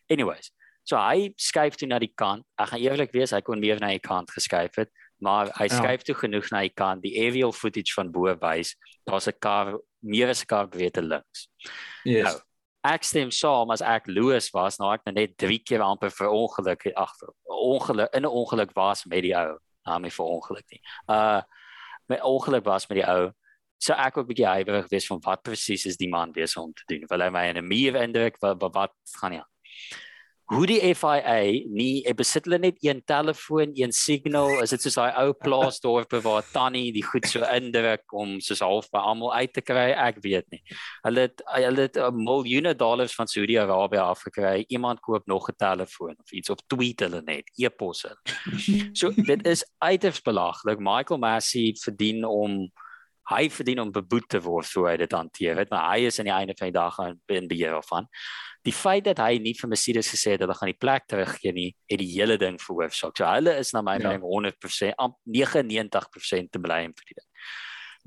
Speaker 1: Anyways, so hy skuif toe na die kant. Ek gaan eerlik wees, hy kon meer na die kant geskuif het, maar hy ja. skuif toe genoeg na die kant. Die aerial footage van bo wys daar's 'n kar meer as 'n kar beweeg te links.
Speaker 3: Yes. Nou,
Speaker 1: ek stem saam as ek Louis was nou ek net 3 keer amper vir ongeluk ag ongeluk in 'n ongeluk was met die ou nou my vir ongeluk nie. Uh met ongeluk was met die ou so ek ook bietjie huiwerig wees van wat presies is die man besig om te doen? Wil hy my in 'n meer indruk? Wat wat, wat gaan ja hoe die FIA nie besit hulle net een telefoon, een signal, is dit soos daai ou plaasdorpe waar tannie die goed so indruk om soos half by almal uit te kry, ek weet nie. Hulle het hulle het miljoene dollars van Saudi-Arabië afgekry. Iemand koop nog 'n telefoon of iets of tweet hulle net, e-posse. So dit is uiters belaglik. Michael Massey verdien om hy verdien om beboet te word vir hoe hy dit hanteer het, maar hy is aan die einde van die dag in beheer van die feit dat hy nie vir Mercedes gesê het hulle gaan die plek teruggee nie, het die hele ding veroorsaak. So hulle is na my ja. mening 100% 99% te blame vir dit.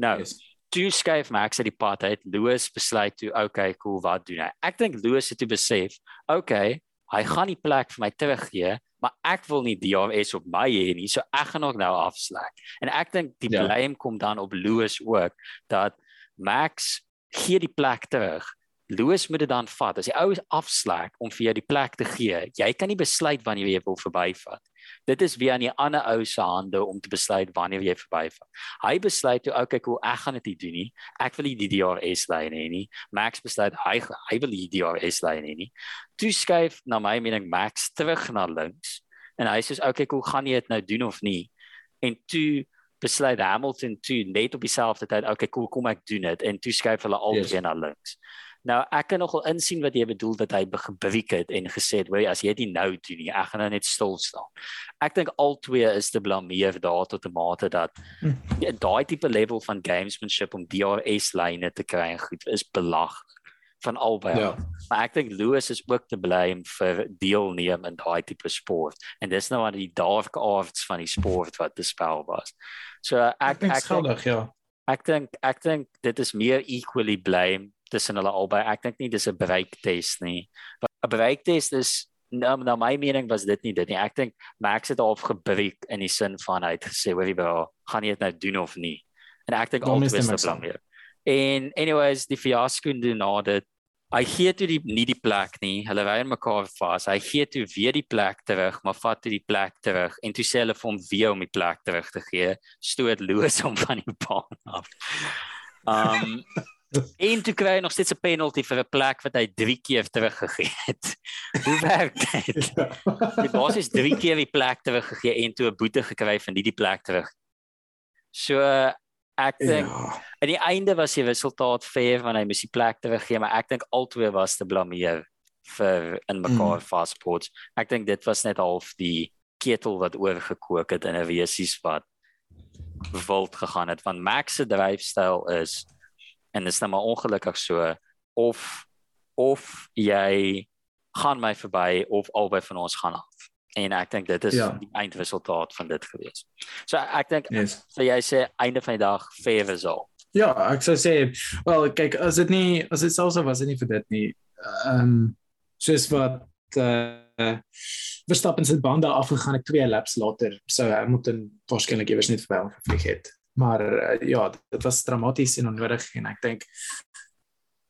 Speaker 1: Nou, yes. toe skuif Max uit die pad uit, Lewis besluit toe, okay, cool, wat doen hy? Ek dink Lewis het toe besef, okay, hy gaan die plek vir my teruggee, maar ek wil nie DRS op my hê nie, so ek gaan ook nou afslaak. En ek dink die ja. blame kom dan op Lewis ook dat Max gee die plek terug Loos moet dit dan vat. As die ou afslaak om vir jou die plek te gee, jy kan nie besluit wanneer jy wil verbyvat. Dit is weer aan die ander ou se hande om te besluit wanneer jy verbyvat. Hy besluit toe, okay, cool, ek gaan dit nie doen nie. Ek wil nie die DRS lyn hê nie. Max besluit hy hy wil die DRS lyn hê nie. Toe skuif na my mening Max terug na links en hy sê, okay, cool, gaan jy dit nou doen of nie? En toe besluit Hamilton toe net op dieselfde tyd, okay, cool, kom ek doen dit en toe skuif hulle albei yes. na links. Nou ek kan nogal insien wat jy bedoel dat hy gebreek het en gesê het, "Wag, as jy dit nou doen nie, ek gaan nou net stil staan." Ek dink al twee is te blameer daar tot 'n mate dat hm. ja, daai tipe level van gamesmanship om DRS lyne te kry en goed is belaglik. van albei. Ja. Maar ek dink Lewis is ook te blame vir deelneem in daai tipe sport. En dis nou aan die dark arts van die sport wat te spel was. So ek
Speaker 3: ek skuldig ja.
Speaker 1: Ek dink ek dink dit is meer equally blame tussen hulle albei. Ek dink nie dis 'n bereiktest nie. 'n Bereiktest is nou nou my mening was dit nie dit nie. Ek dink Max het daarop gebreek in die sin van hy het gesê, "Wie wil gaan jy dit nou doen of nie?" En ek dink altyd is dit belangrik. En anyways, die fiasco doen na dit. Hy gee toe die nie die plek nie. Hulle ry in mekaar vas. Hy gee toe weer die plek terug, maar vat toe die plek terug en toe sê hulle vir hom weer om die plek terug te gee. Stoot loos hom *laughs* van die baan af. Um en toe kry hy nog steeds 'n penalty vir 'n plek wat hy 3 keer teruggegee het. Hoe werk dit? Die boss is 3 keer die plek teruggegee en toe 'n boete gekry vir nie die plek terug. So ek dink ja. aan die einde was die resultaat fair want hy moes die plek teruggee, maar ek dink albei was te blameer vir in mekaar mm. fastports. Ek dink dit was net half die ketel wat oorgekook het in 'n wesies wat wild gegaan het want Max se dryfstyl is en dit is nou maar ongelukkig so of of jy gaan my verby of albei van ons gaan af en ek dink dit is ja. die eindresultaat van dit gewees. So ek dink yes. so jy sê einde van die dag fair result.
Speaker 3: Ja, ek sou sê wel kyk as dit nie as dit selfs was dit nie vir dit nie. Ehm um, soos wat uh Verstappen se bande afgegaan het twee laps later, so dan waarskynlik iewers net verby hom gevlieg het. Maar uh, ja, dit was dramaties en onnodig en ek dink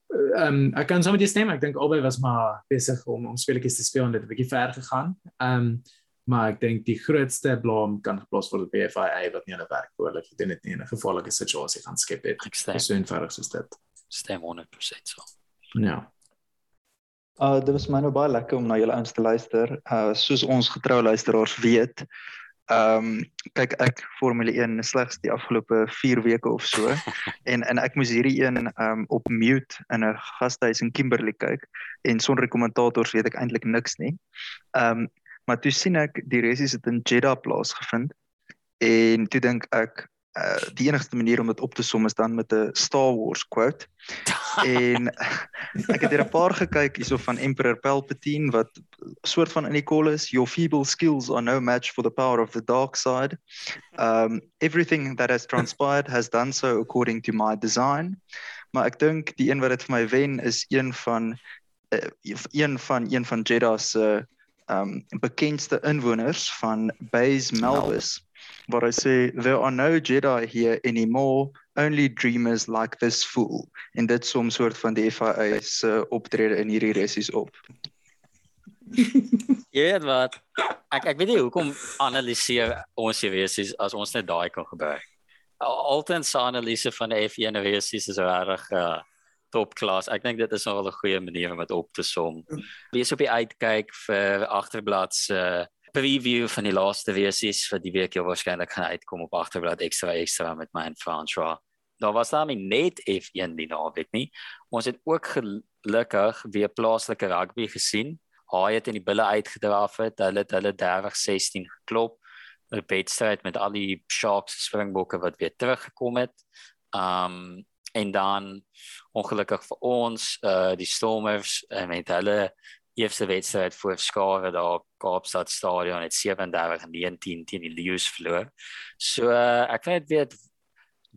Speaker 3: ehm um, ek kan sommer stem ek dink albei was maar besig om om speletjies te speel en dit 'n bietjie ver gegaan. Ehm um, maar ek dink die grootste blame kan geplaas word op die FIA wat nie hulle werk behoorlik gedoen het nie in 'n gevaarlike situasie gaan skep het. Ek stem so eenvoudig soos dit.
Speaker 1: Stem 100% so.
Speaker 3: Ja.
Speaker 2: Uh dit was my nou baie lekker om na julle ouens te luister. Uh soos ons getroue luisteraars weet, Ehm um, kyk ek Formule 1 slegs die afgelope 4 weke of so *laughs* en en ek moes hierdie een ehm um, op mute in 'n gastehuis in Kimberley kyk en sonder kommentators weet ek eintlik niks nie. Ehm um, maar toe sien ek die resies het in Jeddah plaasgevind en toe dink ek uh, die enigste manier om dit op te som is dan met 'n Star Wars quote. *laughs* en ek het hier 'n paar gekyk hierso van Emperor Palpatine wat soort van in die call is your feeble skills are no match for the power of the dark side. Um everything that has transpired has done so according to my design. Maar ek dink die een wat dit vir my wen is een van uh, een van een van Jeddah se um bekendste inwoners van Bays Melvis. No waar hy sê there are no Jedi here anymore only dreamers like this fool en dit som soort van die FIA se optrede in hierdie resies op. *laughs*
Speaker 1: Ja, wat ek ek weet nie hoekom analiseer ons hier resies as ons net daai kan gebruik. Altens analise van die F1 resies is reg uh, top klas. Ek dink dit is nog 'n goeie manier om dit op te som. Wees op die uitkyk vir agterblad se uh, preview van die laaste versies vir die week jy waarskynlik gaan uitkom op agterblad ekstra ekstra met my en François. Daar was daar net F1 die naweek nie. Ons het ook gelukkig weer plaaslike rugby gesien. Haai het in die bulle uitgedraf het. Hulle het hulle 30-16 geklop. 'n Wedstryd met al die Sharks Springbokke wat weer teruggekom het. Um en dan ongelukkig vir ons uh die Stormers uh, met hulle eerste wedstryd voor Skare daar Kaapstad stadion het 37-19 teen die Lions verloor. So uh, ek weet weet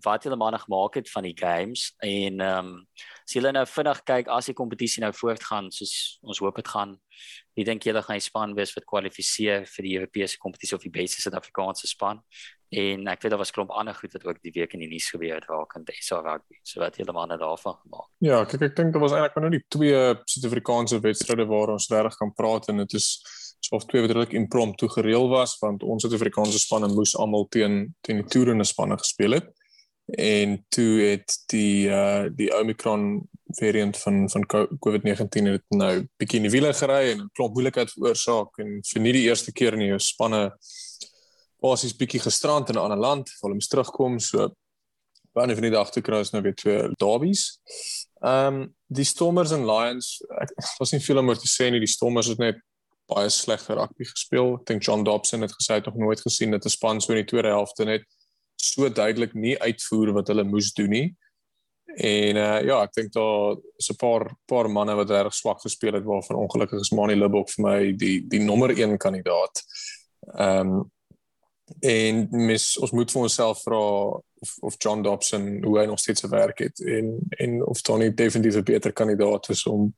Speaker 1: wat hulle maandag gemaak het van die games en ehm um, as julle nou vinnig kyk as die kompetisie nou voortgaan soos ons hoop dit gaan wie dink julle gaan die span wees wat kwalifiseer vir die Europese kompetisie of die beste Suid-Afrikaanse span en ek weet daar was klomp ander goed wat ook die week in die nuus gebeur het rakend SA rugby. So wat julle manne daarvan gemaak?
Speaker 4: Ja kyk ek dink daar was eintlik nou die twee Suid-Afrikaanse wedstryde waar ons regtig kan praat en dit is of twee wat regtig impromptu gereël was want ons Suid-Afrikaanse spanne moes almal teen teen die toerende spanne gespeel het. En toe het die uh die Omicron variant van van COVID-19 het nou bietjie in die wiele gery en 'n klomp moeilikheid veroorsaak. En vir nie die eerste keer in jou spanne basies bietjie gestrand in 'n ander land, hulle moes terugkom so baie van die dag te kry is nou weer twee derbies. Ehm um, die Stormers en Lions, ek was nie veel om oor te sê nie, die Stormers het net baie sleg rugby gespeel. Ek dink John Dobson het gesê hy het nog nooit gesien dat 'n span so in die tweede helfte net so duidelik nie uitvoer wat hulle moes doen nie. En uh ja, ek dink daar is 'n paar paar manne wat reg swak gespeel het waarvan ongelukkig is Mani Libbok vir my die die nommer 1 kandidaat. Ehm um, en mis ons moet vir onsself vra of of John Dobson hoe hy nog steeds se werk het en en of Tony definitief 'n beter kandidaat is om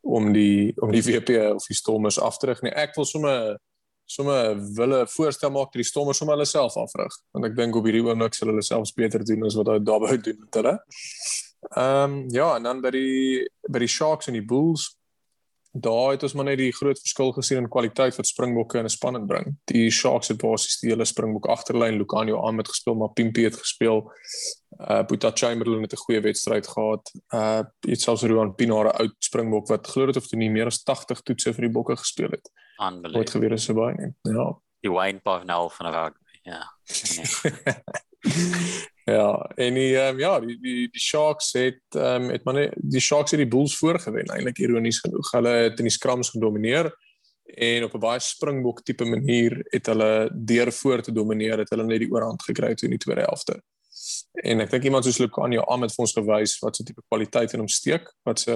Speaker 4: om die om die VP of die Stormers af te rig nie. Ek wil sommer sommer wille voorstel maak dat die Stormers sommer hulle self afrig want ek dink op hierdie oomblik sal hulle selfs beter doen as wat hulle daarby doen met hulle. Ehm um, ja, en dan by die by die Sharks en die Bulls daar het ons maar net die groot verskil gesien in kwaliteit wat Springbokke in 'n span bring. Die Sharks het basies die hele Springbok agterlyn Lucanio aan met gespeel, maar Pimpie het gespeel. Uh Boeta Chamberlain het 'n goeie wedstryd gehad. Uh iets soos Ruan Pinare oud Springbok wat glo dit of toe nie meer as 80 toetse vir die Bokke gespeel het.
Speaker 1: Unbelievable.
Speaker 4: Wat gebeur is so baie nie. Ja.
Speaker 1: Die Wayne Parnell van rugby. Ja. *laughs*
Speaker 4: ja, en die um, ja, die die die Sharks het ehm um, het maar die Sharks het die Bulls voorgewen eintlik ironies genoeg. Hulle het in die scrums gedomeineer en op 'n baie springbok tipe manier het hulle deur voor te domineer het hulle net die oorhand gekry toe in die tweede helfte. En ek dink iemand soos Lucanio aan met ons gewys wat so tipe kwaliteit in hom steek wat se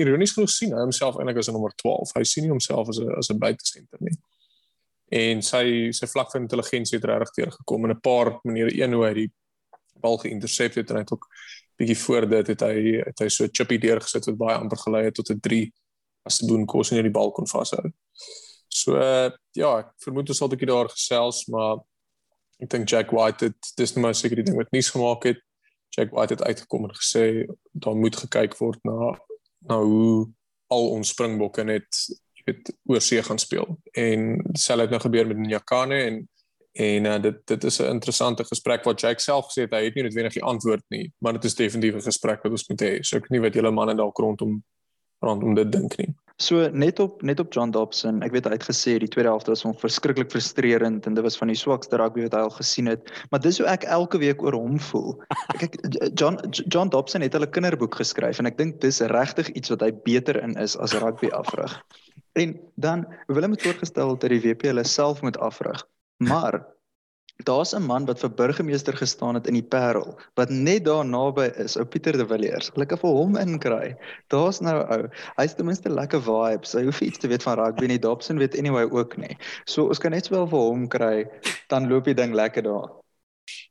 Speaker 4: ironies genoeg sien hy homself eintlik as 'n nommer 12. Hy sien nie homself as 'n as 'n buitesenter nie en sy sy vlak van intelligensie het regtig teergekom in 'n paar maniere een hoe hy die bal geïntersept het en hy het ook bietjie voor dit het hy het hy so chippy deurgesit wat baie amper gelei het tot 'n 3 as te doen kos en die bal kon vashou. So uh, ja, ek vermoed ons sal bietjie daar gesels, maar ek dink Jack White het dis nou maar seker die ding wat nuus gemaak het. Jack White het uitgekom en gesê daar moet gekyk word na na hoe al ons springbokke net jy weet oor see gaan speel. En dieselfde het nou gebeur met Nyakane en En uh, dit dit is 'n interessante gesprek wat Jake self gesê het hy het nie noodwendig die antwoord nie, maar dit is definitief 'n gesprek wat ons moet hê. So ek weet nie wat julle manne dalk rondom rondom dit dink nie.
Speaker 2: So net op net op John Dobson, ek weet hy het gesê die tweede helfte was hom verskriklik frustrerend en dit was van die swakste rugby wat hy al gesien het, maar dis hoe ek elke week oor hom voel. *laughs* Kyk John John Dobson het hulle kinderboek geskryf en ek dink dis regtig iets wat hy beter in is as rugby afrig. En dan wil hy met voorgestel dat die WP hulle self moet afrig. Maar daar's 'n man wat vir burgemeester gestaan het in die Parel wat net daar naby is, ou Pieter de Villiers. Kan vir hom inkry. Daar's nou ou. Hy's ten minste lekker vibes. Hy hoef iets te weet van rugby nie. Dobson weet anyway ook nie. So ons kan net sowel vir hom kry, dan loop die ding lekker daar.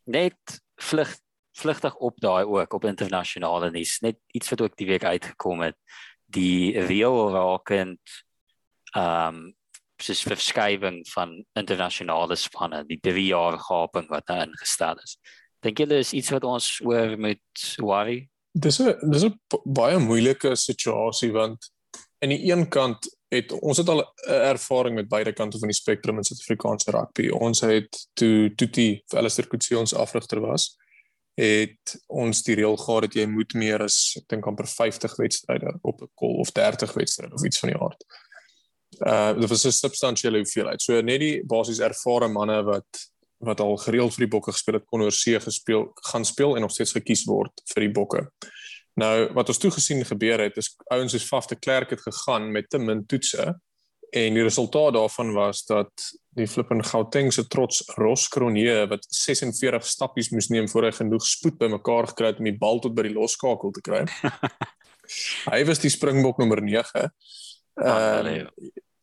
Speaker 1: Net vlug vlugtig op daai ook op internasionale nuus. Net iets wat ook die week uitgekom het. Die reël rakend ehm um, soos verskywing van internasionale spanne, die 3 jaar gaping wat nou ingestel is. Dink julle is iets wat ons oor moet worry?
Speaker 4: Dis 'n dis 'n baie moeilike situasie want aan die een kant het ons het al 'n ervaring met beide kante van die spektrum in Suid-Afrikaanse rugby. Ons het toe Tuti vir Alistair Coetzee ons afrigter was, het ons die reël gehad dat jy moet meer as ek dink amper 50 wedstryde op 'n kol of 30 wedstryde of iets van die aard uh dit was 'n substansiële hoeveelheid. So net die basies ervare manne wat wat al gereeld vir die bokke gespeel het kon oor see gespeel gaan speel en nog steeds gekies word vir die bokke. Nou wat ons toe gesien gebeur het is ouens soos Faf de Klerk het gegaan met te min toetse en die resultaat daarvan was dat die flippende Gauteng se trots Ros Kronje wat 46 stappies moes neem voor hy genoeg spoed bymekaar gekry het om die bal tot by die loskakel te kry. *laughs* hy was die springbok nommer 9. Uh,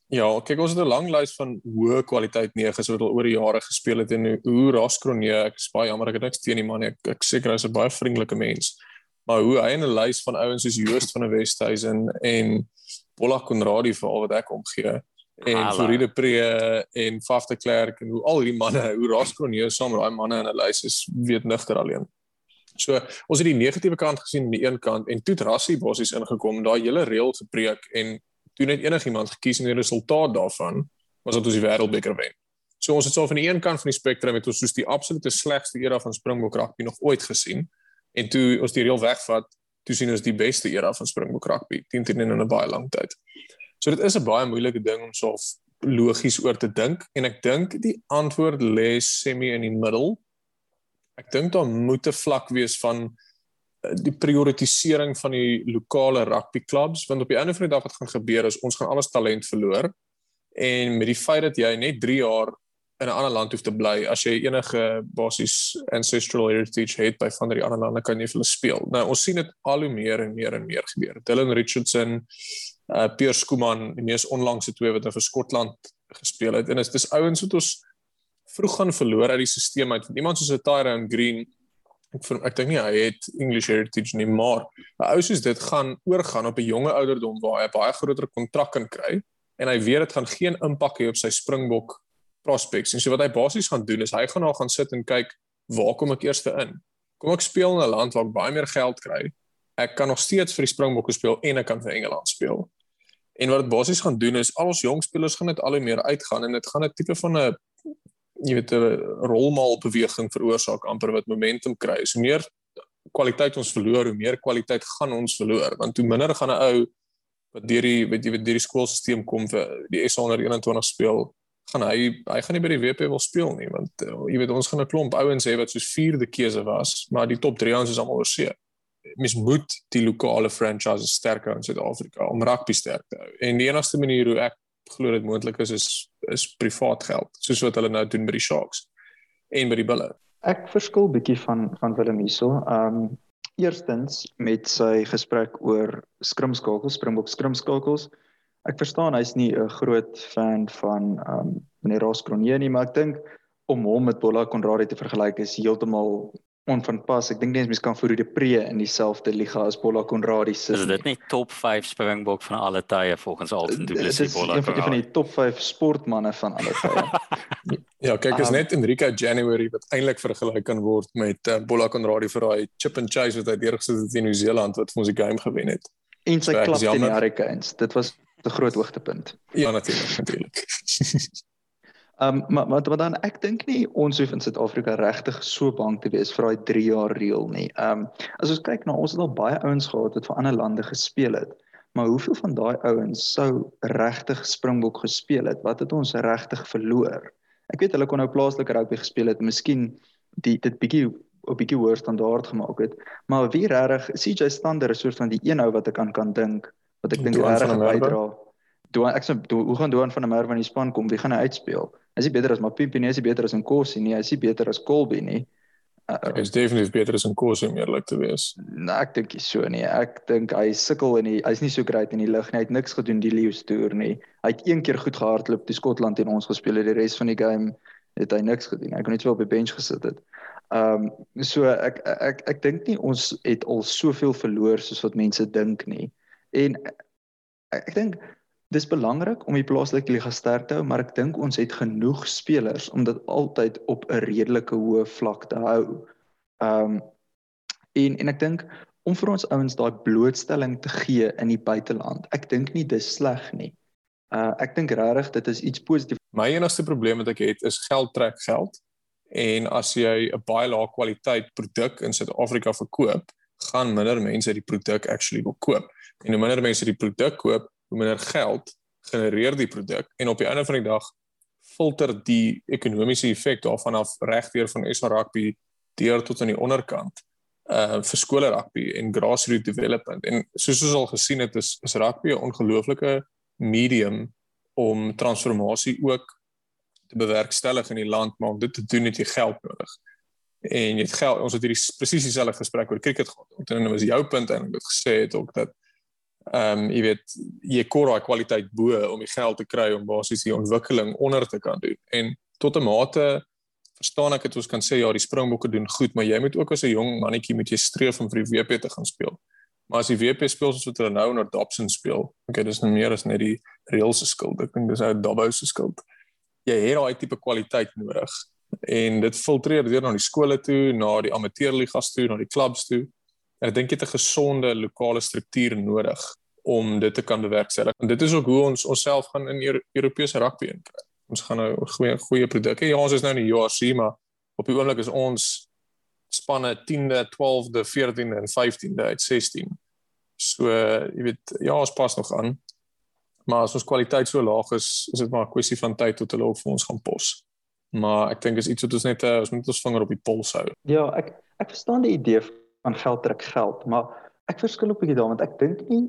Speaker 4: Ja, kyk ons het 'n lang lys van hoë kwaliteit neges wat al oor die jare gespeel het en hoe Raskron nee, ek is baie jammer ek het niks teen die man nie. Ek, ek seker hy's 'n baie vriendelike mens. Maar hoe hy in 'n lys van ouens soos Joost van der Westhuizen en Bolla Konradi vir al wat ek omgee en Floride Pre en Faf de Klerk en hoe al hierdie manne, hoe Raskron nee saam met daai manne in 'n lys is weet nigter alleen. So ons het die negatiewe kant gesien aan die een kant en toe Rassie basies ingekom, daai hele reël gebreek en toe net enigiemand gekies en die resultaat daarvan was dat ons die wêreldbeker wen. So ons het so van die een kant van die spektrum het ons soos die absolute slegste era van Springbok rugby nog ooit gesien en toe ons die reël wegvat, toe sien ons die beste era van Springbok rugby teen teen in 'n baie lang tyd. So dit is 'n baie moeilike ding om so logies oor te dink en ek dink die antwoord lê semi in die middel. Ek dink daar moet 'n vlak wees van die prioritisering van die lokale rugby klubs want op die einde van die dag wat gaan gebeur is ons gaan alles talent verloor en met die feit dat jy net 3 jaar in 'n ander land hoef te bly. As jy enige basies ancestral heritage het by van die ander lande kan jy vir hulle speel. Nou ons sien dit al hoe meer en meer en meer gebeur. Dylan Richardson, uh Piers Skuman, die mees onlangse twee wat nou vir Skotland gespeel het en is dis ouens wat ons vroeg gaan verloor uit die stelsel uit. Iemand soos Tyrone Green ek vir, ek dink nie hy het English heritage nie, maar ou soos dit gaan oorgaan op 'n jonge ouderdom waar hy 'n baie groter kontrak kan kry en hy weet dit gaan geen impak hê op sy Springbok prospects. En so wat hy basies gaan doen is hy gaan nou gaan sit en kyk waar kom ek eers in? Kom ek speel in 'n land waar ek baie meer geld kry? Ek kan nog steeds vir die Springbokke speel en ek kan vir Engeland speel. En wat dit basies gaan doen is al ons jong spelers gaan net al hoe meer uitgaan en dit gaan 'n tipe van 'n jy weet 'n rolmaal beweging veroorsaak amper wat momentum kry. So meer kwaliteit ons verloor, hoe meer kwaliteit gaan ons verloor want hoe minder gaan 'n ou wat deur die weet jy weet deur die skoolstelsel kom vir die S121 speel gaan hy hy gaan nie by die WP wil speel nie want uh, jy weet ons gaan 'n klomp ouens hê wat soos vierde keuse was, maar die top 3 ons is almal oor see. Mens moet die lokale franchises sterker in Suid-Afrika om rugby sterk te hou. En die enigste manier hoe ek glo dit moontlik is is is privaat geld, soos wat hulle nou doen by die Sharks en by die Bulle.
Speaker 2: Ek verskil bietjie van van Willem hierso. Ehm um, eerstens met sy gesprek oor skrimskakels, Springbok skrimskakels. Ek verstaan hy's nie 'n groot fan van ehm um, meneer Ross Cronje nie, maar ek dink om hom met Bolla Konradi te vergelyk is heeltemal onvanpas. Ek dink nie mens kan vir Rudy Pre in dieselfde liga as Bolla Konradi sit.
Speaker 1: Is dit nie top 5 Springbok van alle tye volgens Alton Duplessis
Speaker 2: Bolla Konradi? Dit is een van die top 5 sportmense van alle tye. *laughs*
Speaker 4: ja, kyk, is um, net Enrique January wat eintlik vergelyk kan word met uh, Bolla Konradi vir daai chip and chase wat hy deurgesit het in Nieu-Seeland wat vir ons die game gewen het.
Speaker 2: En sy klap teen die Hurricanes. Dit was 'n groot hoogtepunt.
Speaker 4: Ja natuurlik, natuurlik. *laughs*
Speaker 2: Ehm um, maar maar dan ek dink nie ons hoef in Suid-Afrika regtig so bang te wees vir daai 3 jaar reël nie. Ehm um, as ons kyk na ons het al baie ouens gehad wat vir ander lande gespeel het. Maar hoeveel van daai ouens sou regtig Springbok gespeel het? Wat het ons regtig verloor? Ek weet hulle kon nou plaaslike rugby gespeel het, miskien die dit bietjie op bietjie hoër standaard gemaak het. Maar wie regtig CJ Stander is soort van die een ou wat ek aan kan dink wat ek dink reg bydra. Doen ek sê hoe gaan Doan van der Merwe in die span kom? Wie gaan hy uitspeel? Is hy beter as Mapimpi nie? Is hy beter as Nkosi nie? Is hy beter as Colby nie?
Speaker 4: Uh, hy is definitief beter as Nkosi om eerlik te wees.
Speaker 2: Nee, ek dink nie so nie. Ek dink hy sukkel in die hy's nie so great in die lug nie. Hy het niks gedoen die Lions toer nie. Hy het een keer goed gehardloop die Skotland teen ons gespeel het. Die res van die game het hy niks gedoen. Hy kon net wel op die bench gesit het. Ehm um, so ek ek ek, ek dink nie ons het al soveel verloor soos wat mense dink nie. En ek, ek dink dis belangrik om die plaaslike liga sterk te hou, maar ek dink ons het genoeg spelers om dit altyd op 'n redelike hoë vlak te hou. Ehm um, en en ek dink om vir ons ouens daai blootstelling te gee in die buiteland. Ek dink nie dis sleg nie. Uh ek dink regtig dit is iets positief.
Speaker 4: My enigste probleem wat ek het is geld trek geld. En as jy 'n baie lae kwaliteit produk in Suid-Afrika verkoop, gaan minder mense die produk actually wil koop en hoe minder mense die produk koop, hoe minder geld genereer die produk en op die einde van die dag filter die ekonomiese effek daarvan af regdeur van SA rugby deur tot aan die onderkant uh vir skole rugby en grassroots development en soos ons al gesien het is is rugby 'n ongelooflike medium om transformasie ook te bewerkstellig in die land maar om dit te doen het jy geld nodig en jy het geld ons het hierdie presies dieselfde gesprek oor cricket gehad. Dink dit was jou punt en ek het gesê het ook dat ehm um, jy weet jy kort daai kwaliteit bo om die geld te kry om basies die ontwikkeling onder te kan doen. En tot 'n mate verstaan ek dit ons kan sê ja, die Springbokke doen goed, maar jy moet ook as 'n jong mannetjie moet jy streef om vir die WP te gaan speel. Maar as die WP speel soos wat hulle nou onder Dobson speel, okay, dis nou meer as net die reëls se skuld. Ek dink dis uit Dobbo se skuld. Jy het daai tipe kwaliteit nodig en dit filtreer deur na die skole toe, na die amateurligas toe, na die klubs toe. En ek dink jy het 'n gesonde lokale struktuur nodig om dit te kan bewerkstellig. En dit is ook hoe ons onsself gaan in Euro Europese rugby inkry. Ons gaan nou goeie goeie produkte. Ja, ons is nou in die URC, maar op die oomblik is ons spanne 10de, 12de, 14de en 15de uit 16. So, jy weet, ja, ons pas nog aan. Maar as ons kwaliteit so laag is, is dit maar 'n kwessie van tyd tot hulle op vir ons gaan pos. Maar ek dink is iets wat ons net uh, ons moet ons vinger op die pols hou.
Speaker 2: Ja, ek ek verstaan die idee van geld trek geld, maar ek verskil op 'n bietjie daaroor want ek dink nie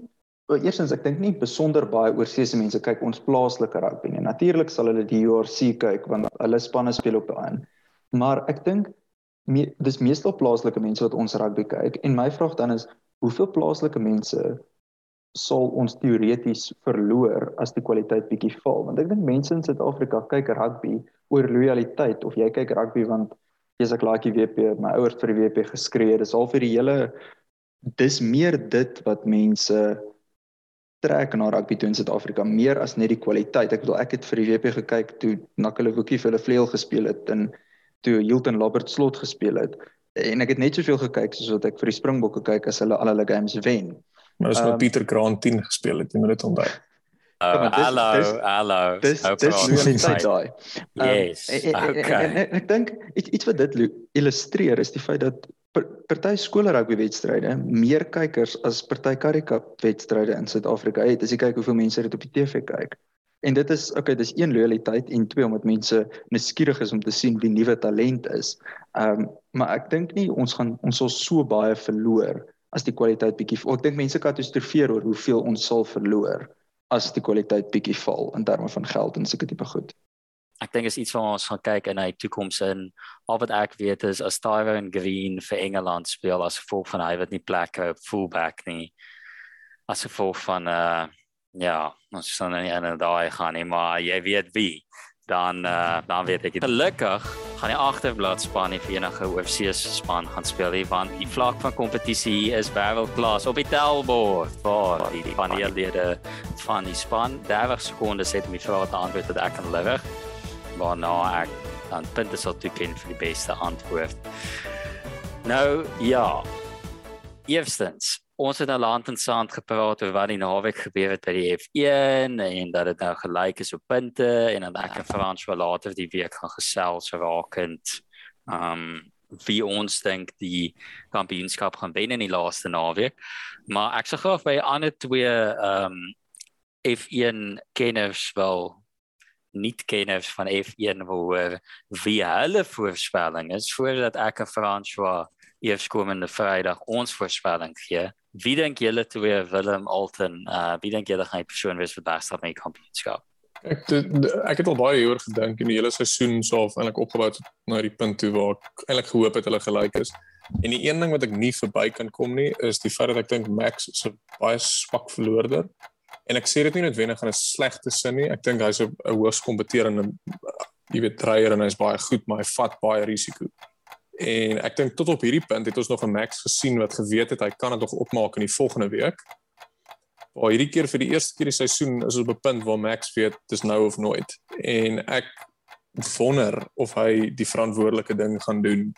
Speaker 2: Well, eerstens ek dink nie besonder baie oorseese mense kyk ons plaaslike rugby nie. Natuurlik sal hulle die URC kyk want hulle spanne speel op daai een. Maar ek dink me, dis meestal plaaslike mense wat ons rugby kyk en my vraag dan is hoeveel plaaslike mense sal ons teoreties verloor as die kwaliteit bietjie val want ek dink mense in Suid-Afrika kyk rugby oor lojaliteit of jy kyk rugby want jy's ek laakie WP my ouers vir die WP geskree dis al vir die hele dis meer dit wat mense trek na rugby toe in Suid-Afrika meer as net die kwaliteit ek bedoel ek het vir die WP gekyk toe Nakalewoekie vir hulle vleuel gespeel het en toe Hilton Labert slot gespeel het en ek het net soveel gekyk soos wat ek vir die Springbokke kyk as hulle al hulle games wen
Speaker 4: Maar dis um, nou ehm, Pieter Grant 10 gespeel het, jy moet dit onthou.
Speaker 1: Oh, hallo, hallo.
Speaker 2: Dis dis loyaliteit daai.
Speaker 1: Yes. Um, okay. En, en,
Speaker 2: en, ek dink iets iets wat dit illustreer is die feit dat party skole rugby wedstryde meer kykers as party karika wedstryde in Suid-Afrika het. As jy kyk hoeveel mense dit op die TV kyk. En dit is okay, dis een loyaliteit en twee omdat mense nuuskierig is om te sien wie nuwe talent is. Ehm um, maar ek dink nie ons gaan ons sal so baie verloor as die kwaliteit bietjie ek dink mense katastrofeer oor hoeveel ons sal verloor as die kwaliteit bietjie val in terme van geld en sulke tipe goed.
Speaker 1: Ek dink is iets wat ons gaan kyk in hy toekoms in. Al wat ek weet is as Tyrone Green vir Engeland speel as gevolg van hy wat nie plek op fullback nie. As gevolg van uh ja, ons sal nou nie in daai gaan nie, maar jy weet wie dan uh, dan weet ek gelukkig gaan die agterblad span nie vir enige oorsese span gaan speel nie want die vlak van kompetisie is wêreldklas op die tellbord vir die paneellede van die span 30 sekondes het my vrae te antwoord dat ek kan lewer waarna ek dan punte sal toeken vir die beste antwoord. Nou ja. Eerstens ons het nou land en sand gepraat oor wat die naweek gebeur het by die F1 en dat dit nou gelyk is op punte en dan ek en Frans wel later die week gaan gesels rakend um wie ons dink die kampioenskap gaan wen in die laaste naweek. Maar ek sê graag by ander twee um F1 kenners wel nie kenners van F1 hoor wie hulle voorspelling is voordat ek en Frans was eerskomende Vrydag ons voorspelling gee. Wie dink julle twee Willem Alton, uh wie dink julle gaan die persoon wees vir beste van die kampioenskap?
Speaker 4: Ek de, de, ek het al baie hieroor gedink in die hele seisoen so of eintlik opgebou tot na die punt toe waar ek eintlik gehoop het hulle gelyk is. En die een ding wat ek nie verby kan kom nie is die feit dat ek dink Max is 'n baie swak verloorder. En ek sê dit nie noodwendig in 'n slegte sin nie. Ek dink hy's 'n hoogs kompeterende jy weet dreier en hy's baie goed, maar hy vat baie risiko. En ek dink tot op hierdie punt het ons nog 'n Max gesien wat geweet het hy kan dit nog opmaak in die volgende week. Maar hierdie keer vir die eerste keer die seisoen is ons op 'n punt waar Max weet dis nou of nooit. En ek wonder of hy die verantwoordelike ding gaan doen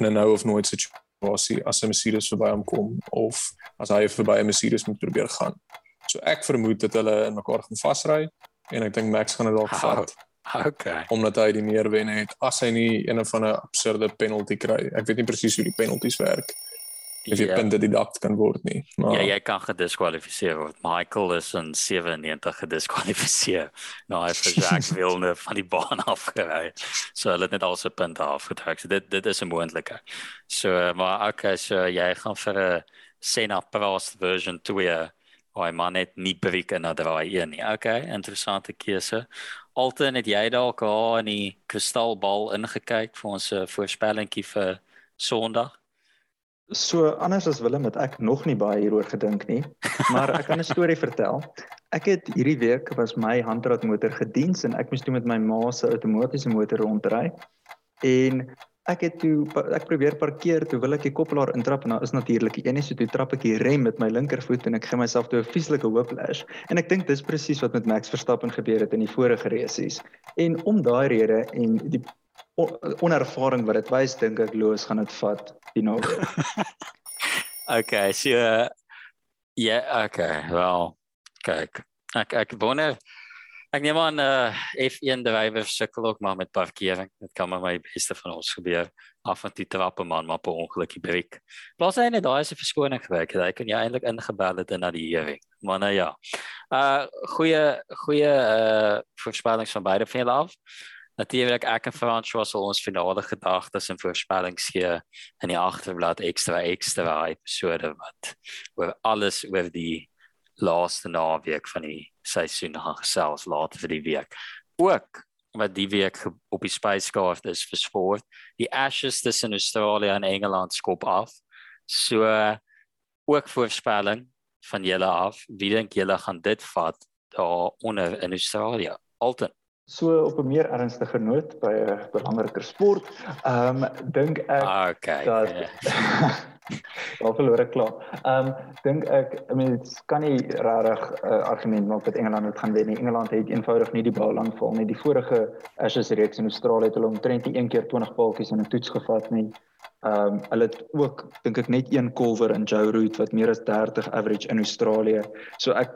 Speaker 4: in 'n nou of nooit situasie as 'n Mercedes verby hom kom of as hy verby 'n Mercedes moet probeer gaan. So ek vermoed dat hulle in mekaar gaan vasry en ek dink Max gaan dit dalk vat.
Speaker 1: Okay.
Speaker 4: Omdat hy die meer wen het as hy nie een of ander absurde penalty kry. Ek weet nie presies hoe die penalties werk. Of jy ja. punte deduct kan word nie.
Speaker 1: Maar Ja, jy kan gediskwalifiseer word. Michael is in 97 gediskwalifiseer. Nou hy het Jacques *laughs* Villeneuve van die baan afgery. So hulle het net al sy punte afgetrek. So dit dit is 'n moontlike. So maar okay, so jy gaan vir 'n Senna Prost version 2 Hy maar net nie breek in na draai 1 nie. Okay, interessante keuse. Alten het jy dalk daar in die kristalbal ingekyk vir ons eh, voorspellingkie vir Sondag?
Speaker 2: So anders as Willem het ek nog nie baie hieroor gedink nie, maar ek kan 'n storie vertel. Ek het hierdie week was my handratmotor gediens en ek moes toe met my ma se outomatiese motor rondry. En ek het toe ek probeer parkeer toe wil ek die koppelaar intrap en nou is natuurlik een is so toe trap ek die rem met my linkervoet en ek gee myself toe 'n vieslike whiplash. En ek dink dis presies wat met Max Verstappen gebeur het in die vorige races. En om daai rede en die onervaring wat dit wys dink ek Loos gaan dit vat die nou *laughs*
Speaker 1: Okay so ja yeah, okay wel kyk ek ek wonder Ek neem aan uh F1 drywer sukkel ook maar met parkering. Dit kan maar my beste van ons gebeur. Af en toe trap 'n man maar per ongeluk die breek. Plaas hy net daai is 'n verskoning gewerk. Hy kan jy eintlik ingebel het na die hearing. Maar nou ja. Uh goeie goeie uh voorspellings van beide van julle af. Natuurlik ek en Frans was al ons finale gedagtes en voorspellings gee in die agterblad ekstra ekstra episode wat oor alles oor die laaste naweek van die seisoen gaan gesels later vir die week. Ook wat die week op die spyskaart is vir sport. Die Ashes tussen Australië en Engeland skop af. So ook voorspelling van julle af. Wie dink julle gaan dit vat daar onder in Australië? Alton.
Speaker 2: So op 'n meer ernstige noot by 'n belangriker sport, ehm um, dink ek
Speaker 1: okay,
Speaker 2: dat *laughs* Wel verloor ek klaar. Ehm um, dink ek, dit kan nie regtig 'n uh, argument maak dat Engeland dit gaan wen nie. Engeland het eenvoudig nie die bal lank val nie. Die vorige Ashes reeks in Australië het hulle omtrent een keer 20 paaltjies in 'n toets gevat nie. Ehm um, hulle het ook dink ek net een kolwer in Joe Root wat meer as 30 average in Australië. So ek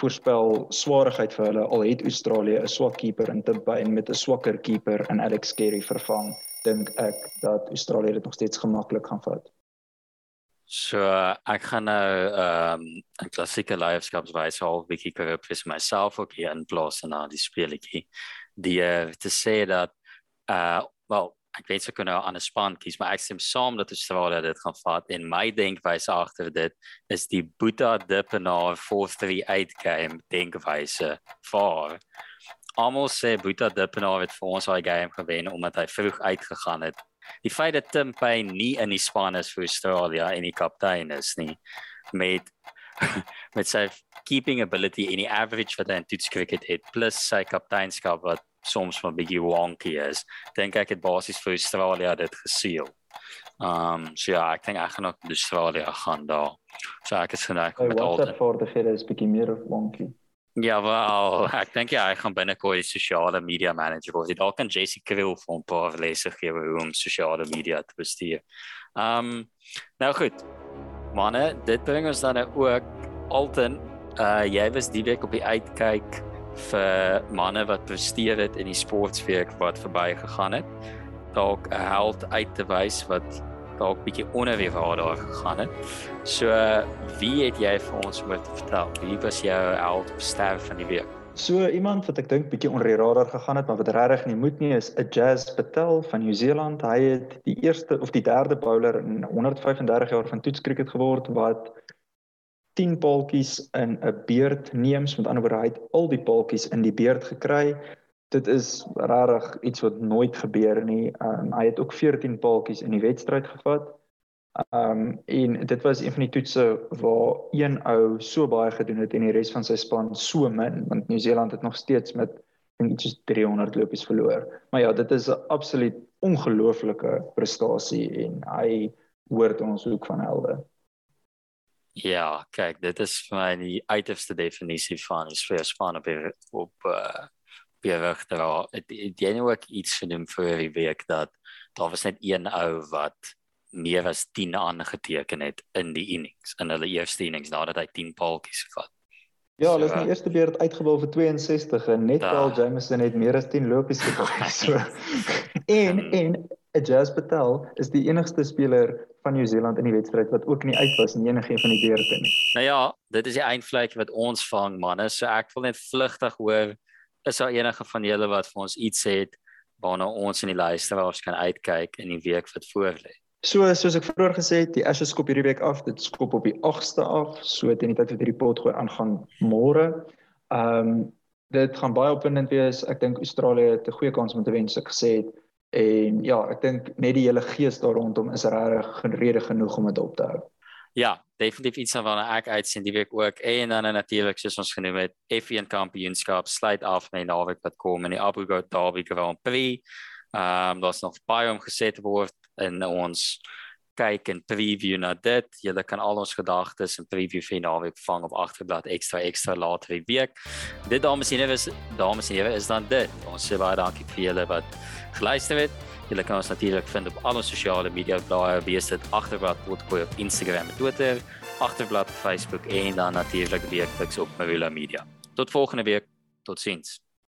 Speaker 2: voorspel swaarigheid vir hulle al het Australië 'n swak keeper in Timpy en met 'n swakker keeper in Alex Carey vervang, dink ek dat Australië dit nog steeds gemaklik gaan vat.
Speaker 1: So ek gaan nou ehm um, 'n klassieke leierskapswyse al bietjie korrup vir myself ook hier in plaas en na die speletjie. Die uh, te sê dat uh wel ek weet seker nou aan 'n span kies, maar ek stem saam dat Australië dit gaan vat en my denkwyse agter dit is die Boeta Dippenaar 438 game denkwyse vir Almal sê Boeta Dippenaar het vir ons daai game gewen omdat hy vroeg uitgegaan het die feit dat Tim Payne nie in die span is vir Australië en die kaptein is nie met *laughs* met sy keeping ability en die average wat hy in toets cricket het plus sy kapteinskap wat soms van bietjie wonky is dink ek het basies vir Australië dit geseël. Um so ja, ek dink ek gaan ook Australië gaan daar. So ek is geneig
Speaker 2: met al die voor die fede is bietjie meer wonky.
Speaker 1: Ja, wel, ek dink ja, ek gaan binnekort die sosiale media manager word. Dalk kan Jessie Kriel vir 'n paar lesse gee hoe om sosiale media te bestuur. Um nou goed. Manne, dit bring ons dan nou ook Alton, uh jy was die week op die uitkyk vir manne wat presteer het in die sportweek wat verbygegaan het. Dalk 'n held uit te wys wat dalk bietjie onder die radar gegaan het. So wie het jy vir ons moet vertel? Wie was jou held of ster van die week?
Speaker 2: So iemand wat ek dink bietjie onder die radar gegaan het, maar wat regtig nie moet nie is 'n Jazz Patel van Nieu-Seeland. Hy het die eerste of die derde bowler in 135 jaar van toetskriket geword wat 10 paaltjies in 'n beurt neem, met ander woorde hy het al die paaltjies in die beurt gekry dit is regtig iets wat nooit gebeur nie. Um, hy het ook 14 paaltjies in die wedstryd gevat. Um en dit was een van die toetse waar een ou so baie gedoen het en die res van sy span so min want Nieu-Seeland het nog steeds met dink iets soos 300 lopies verloor. Maar ja, dit is 'n absoluut ongelooflike prestasie en hy hoort ons hoek van helde.
Speaker 1: Ja, kyk, dit is vir my die uiterste definisie van 'n sfeer span op op uh, bewig dra. Het, het jy nou ook iets genoem vir die week dat daar was net een ou wat meer as 10 aangeteken het in die innings in hulle eerste innings nadat hy 10 paaltjies gevat.
Speaker 2: Ja, hulle so, is in die eerste beurt uitgebal vir 62 en net Paul Jameson het meer as 10 lopies *laughs* gevat. so en en Ajaz Patel is die enigste speler van Nieu-Seeland in die wedstryd wat ook nie uit was in enige van die beurte nie.
Speaker 1: Nou ja, dit is die eindvlek wat ons vang manne, so ek wil net vlugtig hoor is daar enige van julle wat vir ons iets het waarna ons in die luisteraars kan uitkyk in die week wat voorlê?
Speaker 2: So soos ek vroeër gesê het, die Ashes skop hierdie week af. Dit skop op die 8ste af, so teen die tyd wat hierdie pot gooi aangaan môre. Ehm um, dit gaan baie opwindend wees. Ek dink Australië het 'n goeie kans om te wen, soos ek gesê het. En ja, ek dink net die hele gees daar rondom is regtig rede genoeg om dit op te hou.
Speaker 1: Ja, definitief iets waarna ek uitsien die week ook. En dan natuurlik soos ons genoem het, F1 kampioenskap sluit af met die naweek wat kom in die Abu Dhabi Derby Grand Prix. Ehm um, daar's nog baie om gesê te word in ons kyk en preview na dit. Julle kan al ons gedagtes en preview vir naweek vang op agterblad ekstra ekstra later die week. Dit dames en here dames en here is dan dit. Ons sê baie dankie vir julle wat geluister het. Julle kan ons natuurlik vind op al ons sosiale media blaaie, wees dit agterblad potgooi op Instagram en Twitter, agterblad op Facebook en dan natuurlik weekliks op Marula Media. Tot volgende week. Totsiens.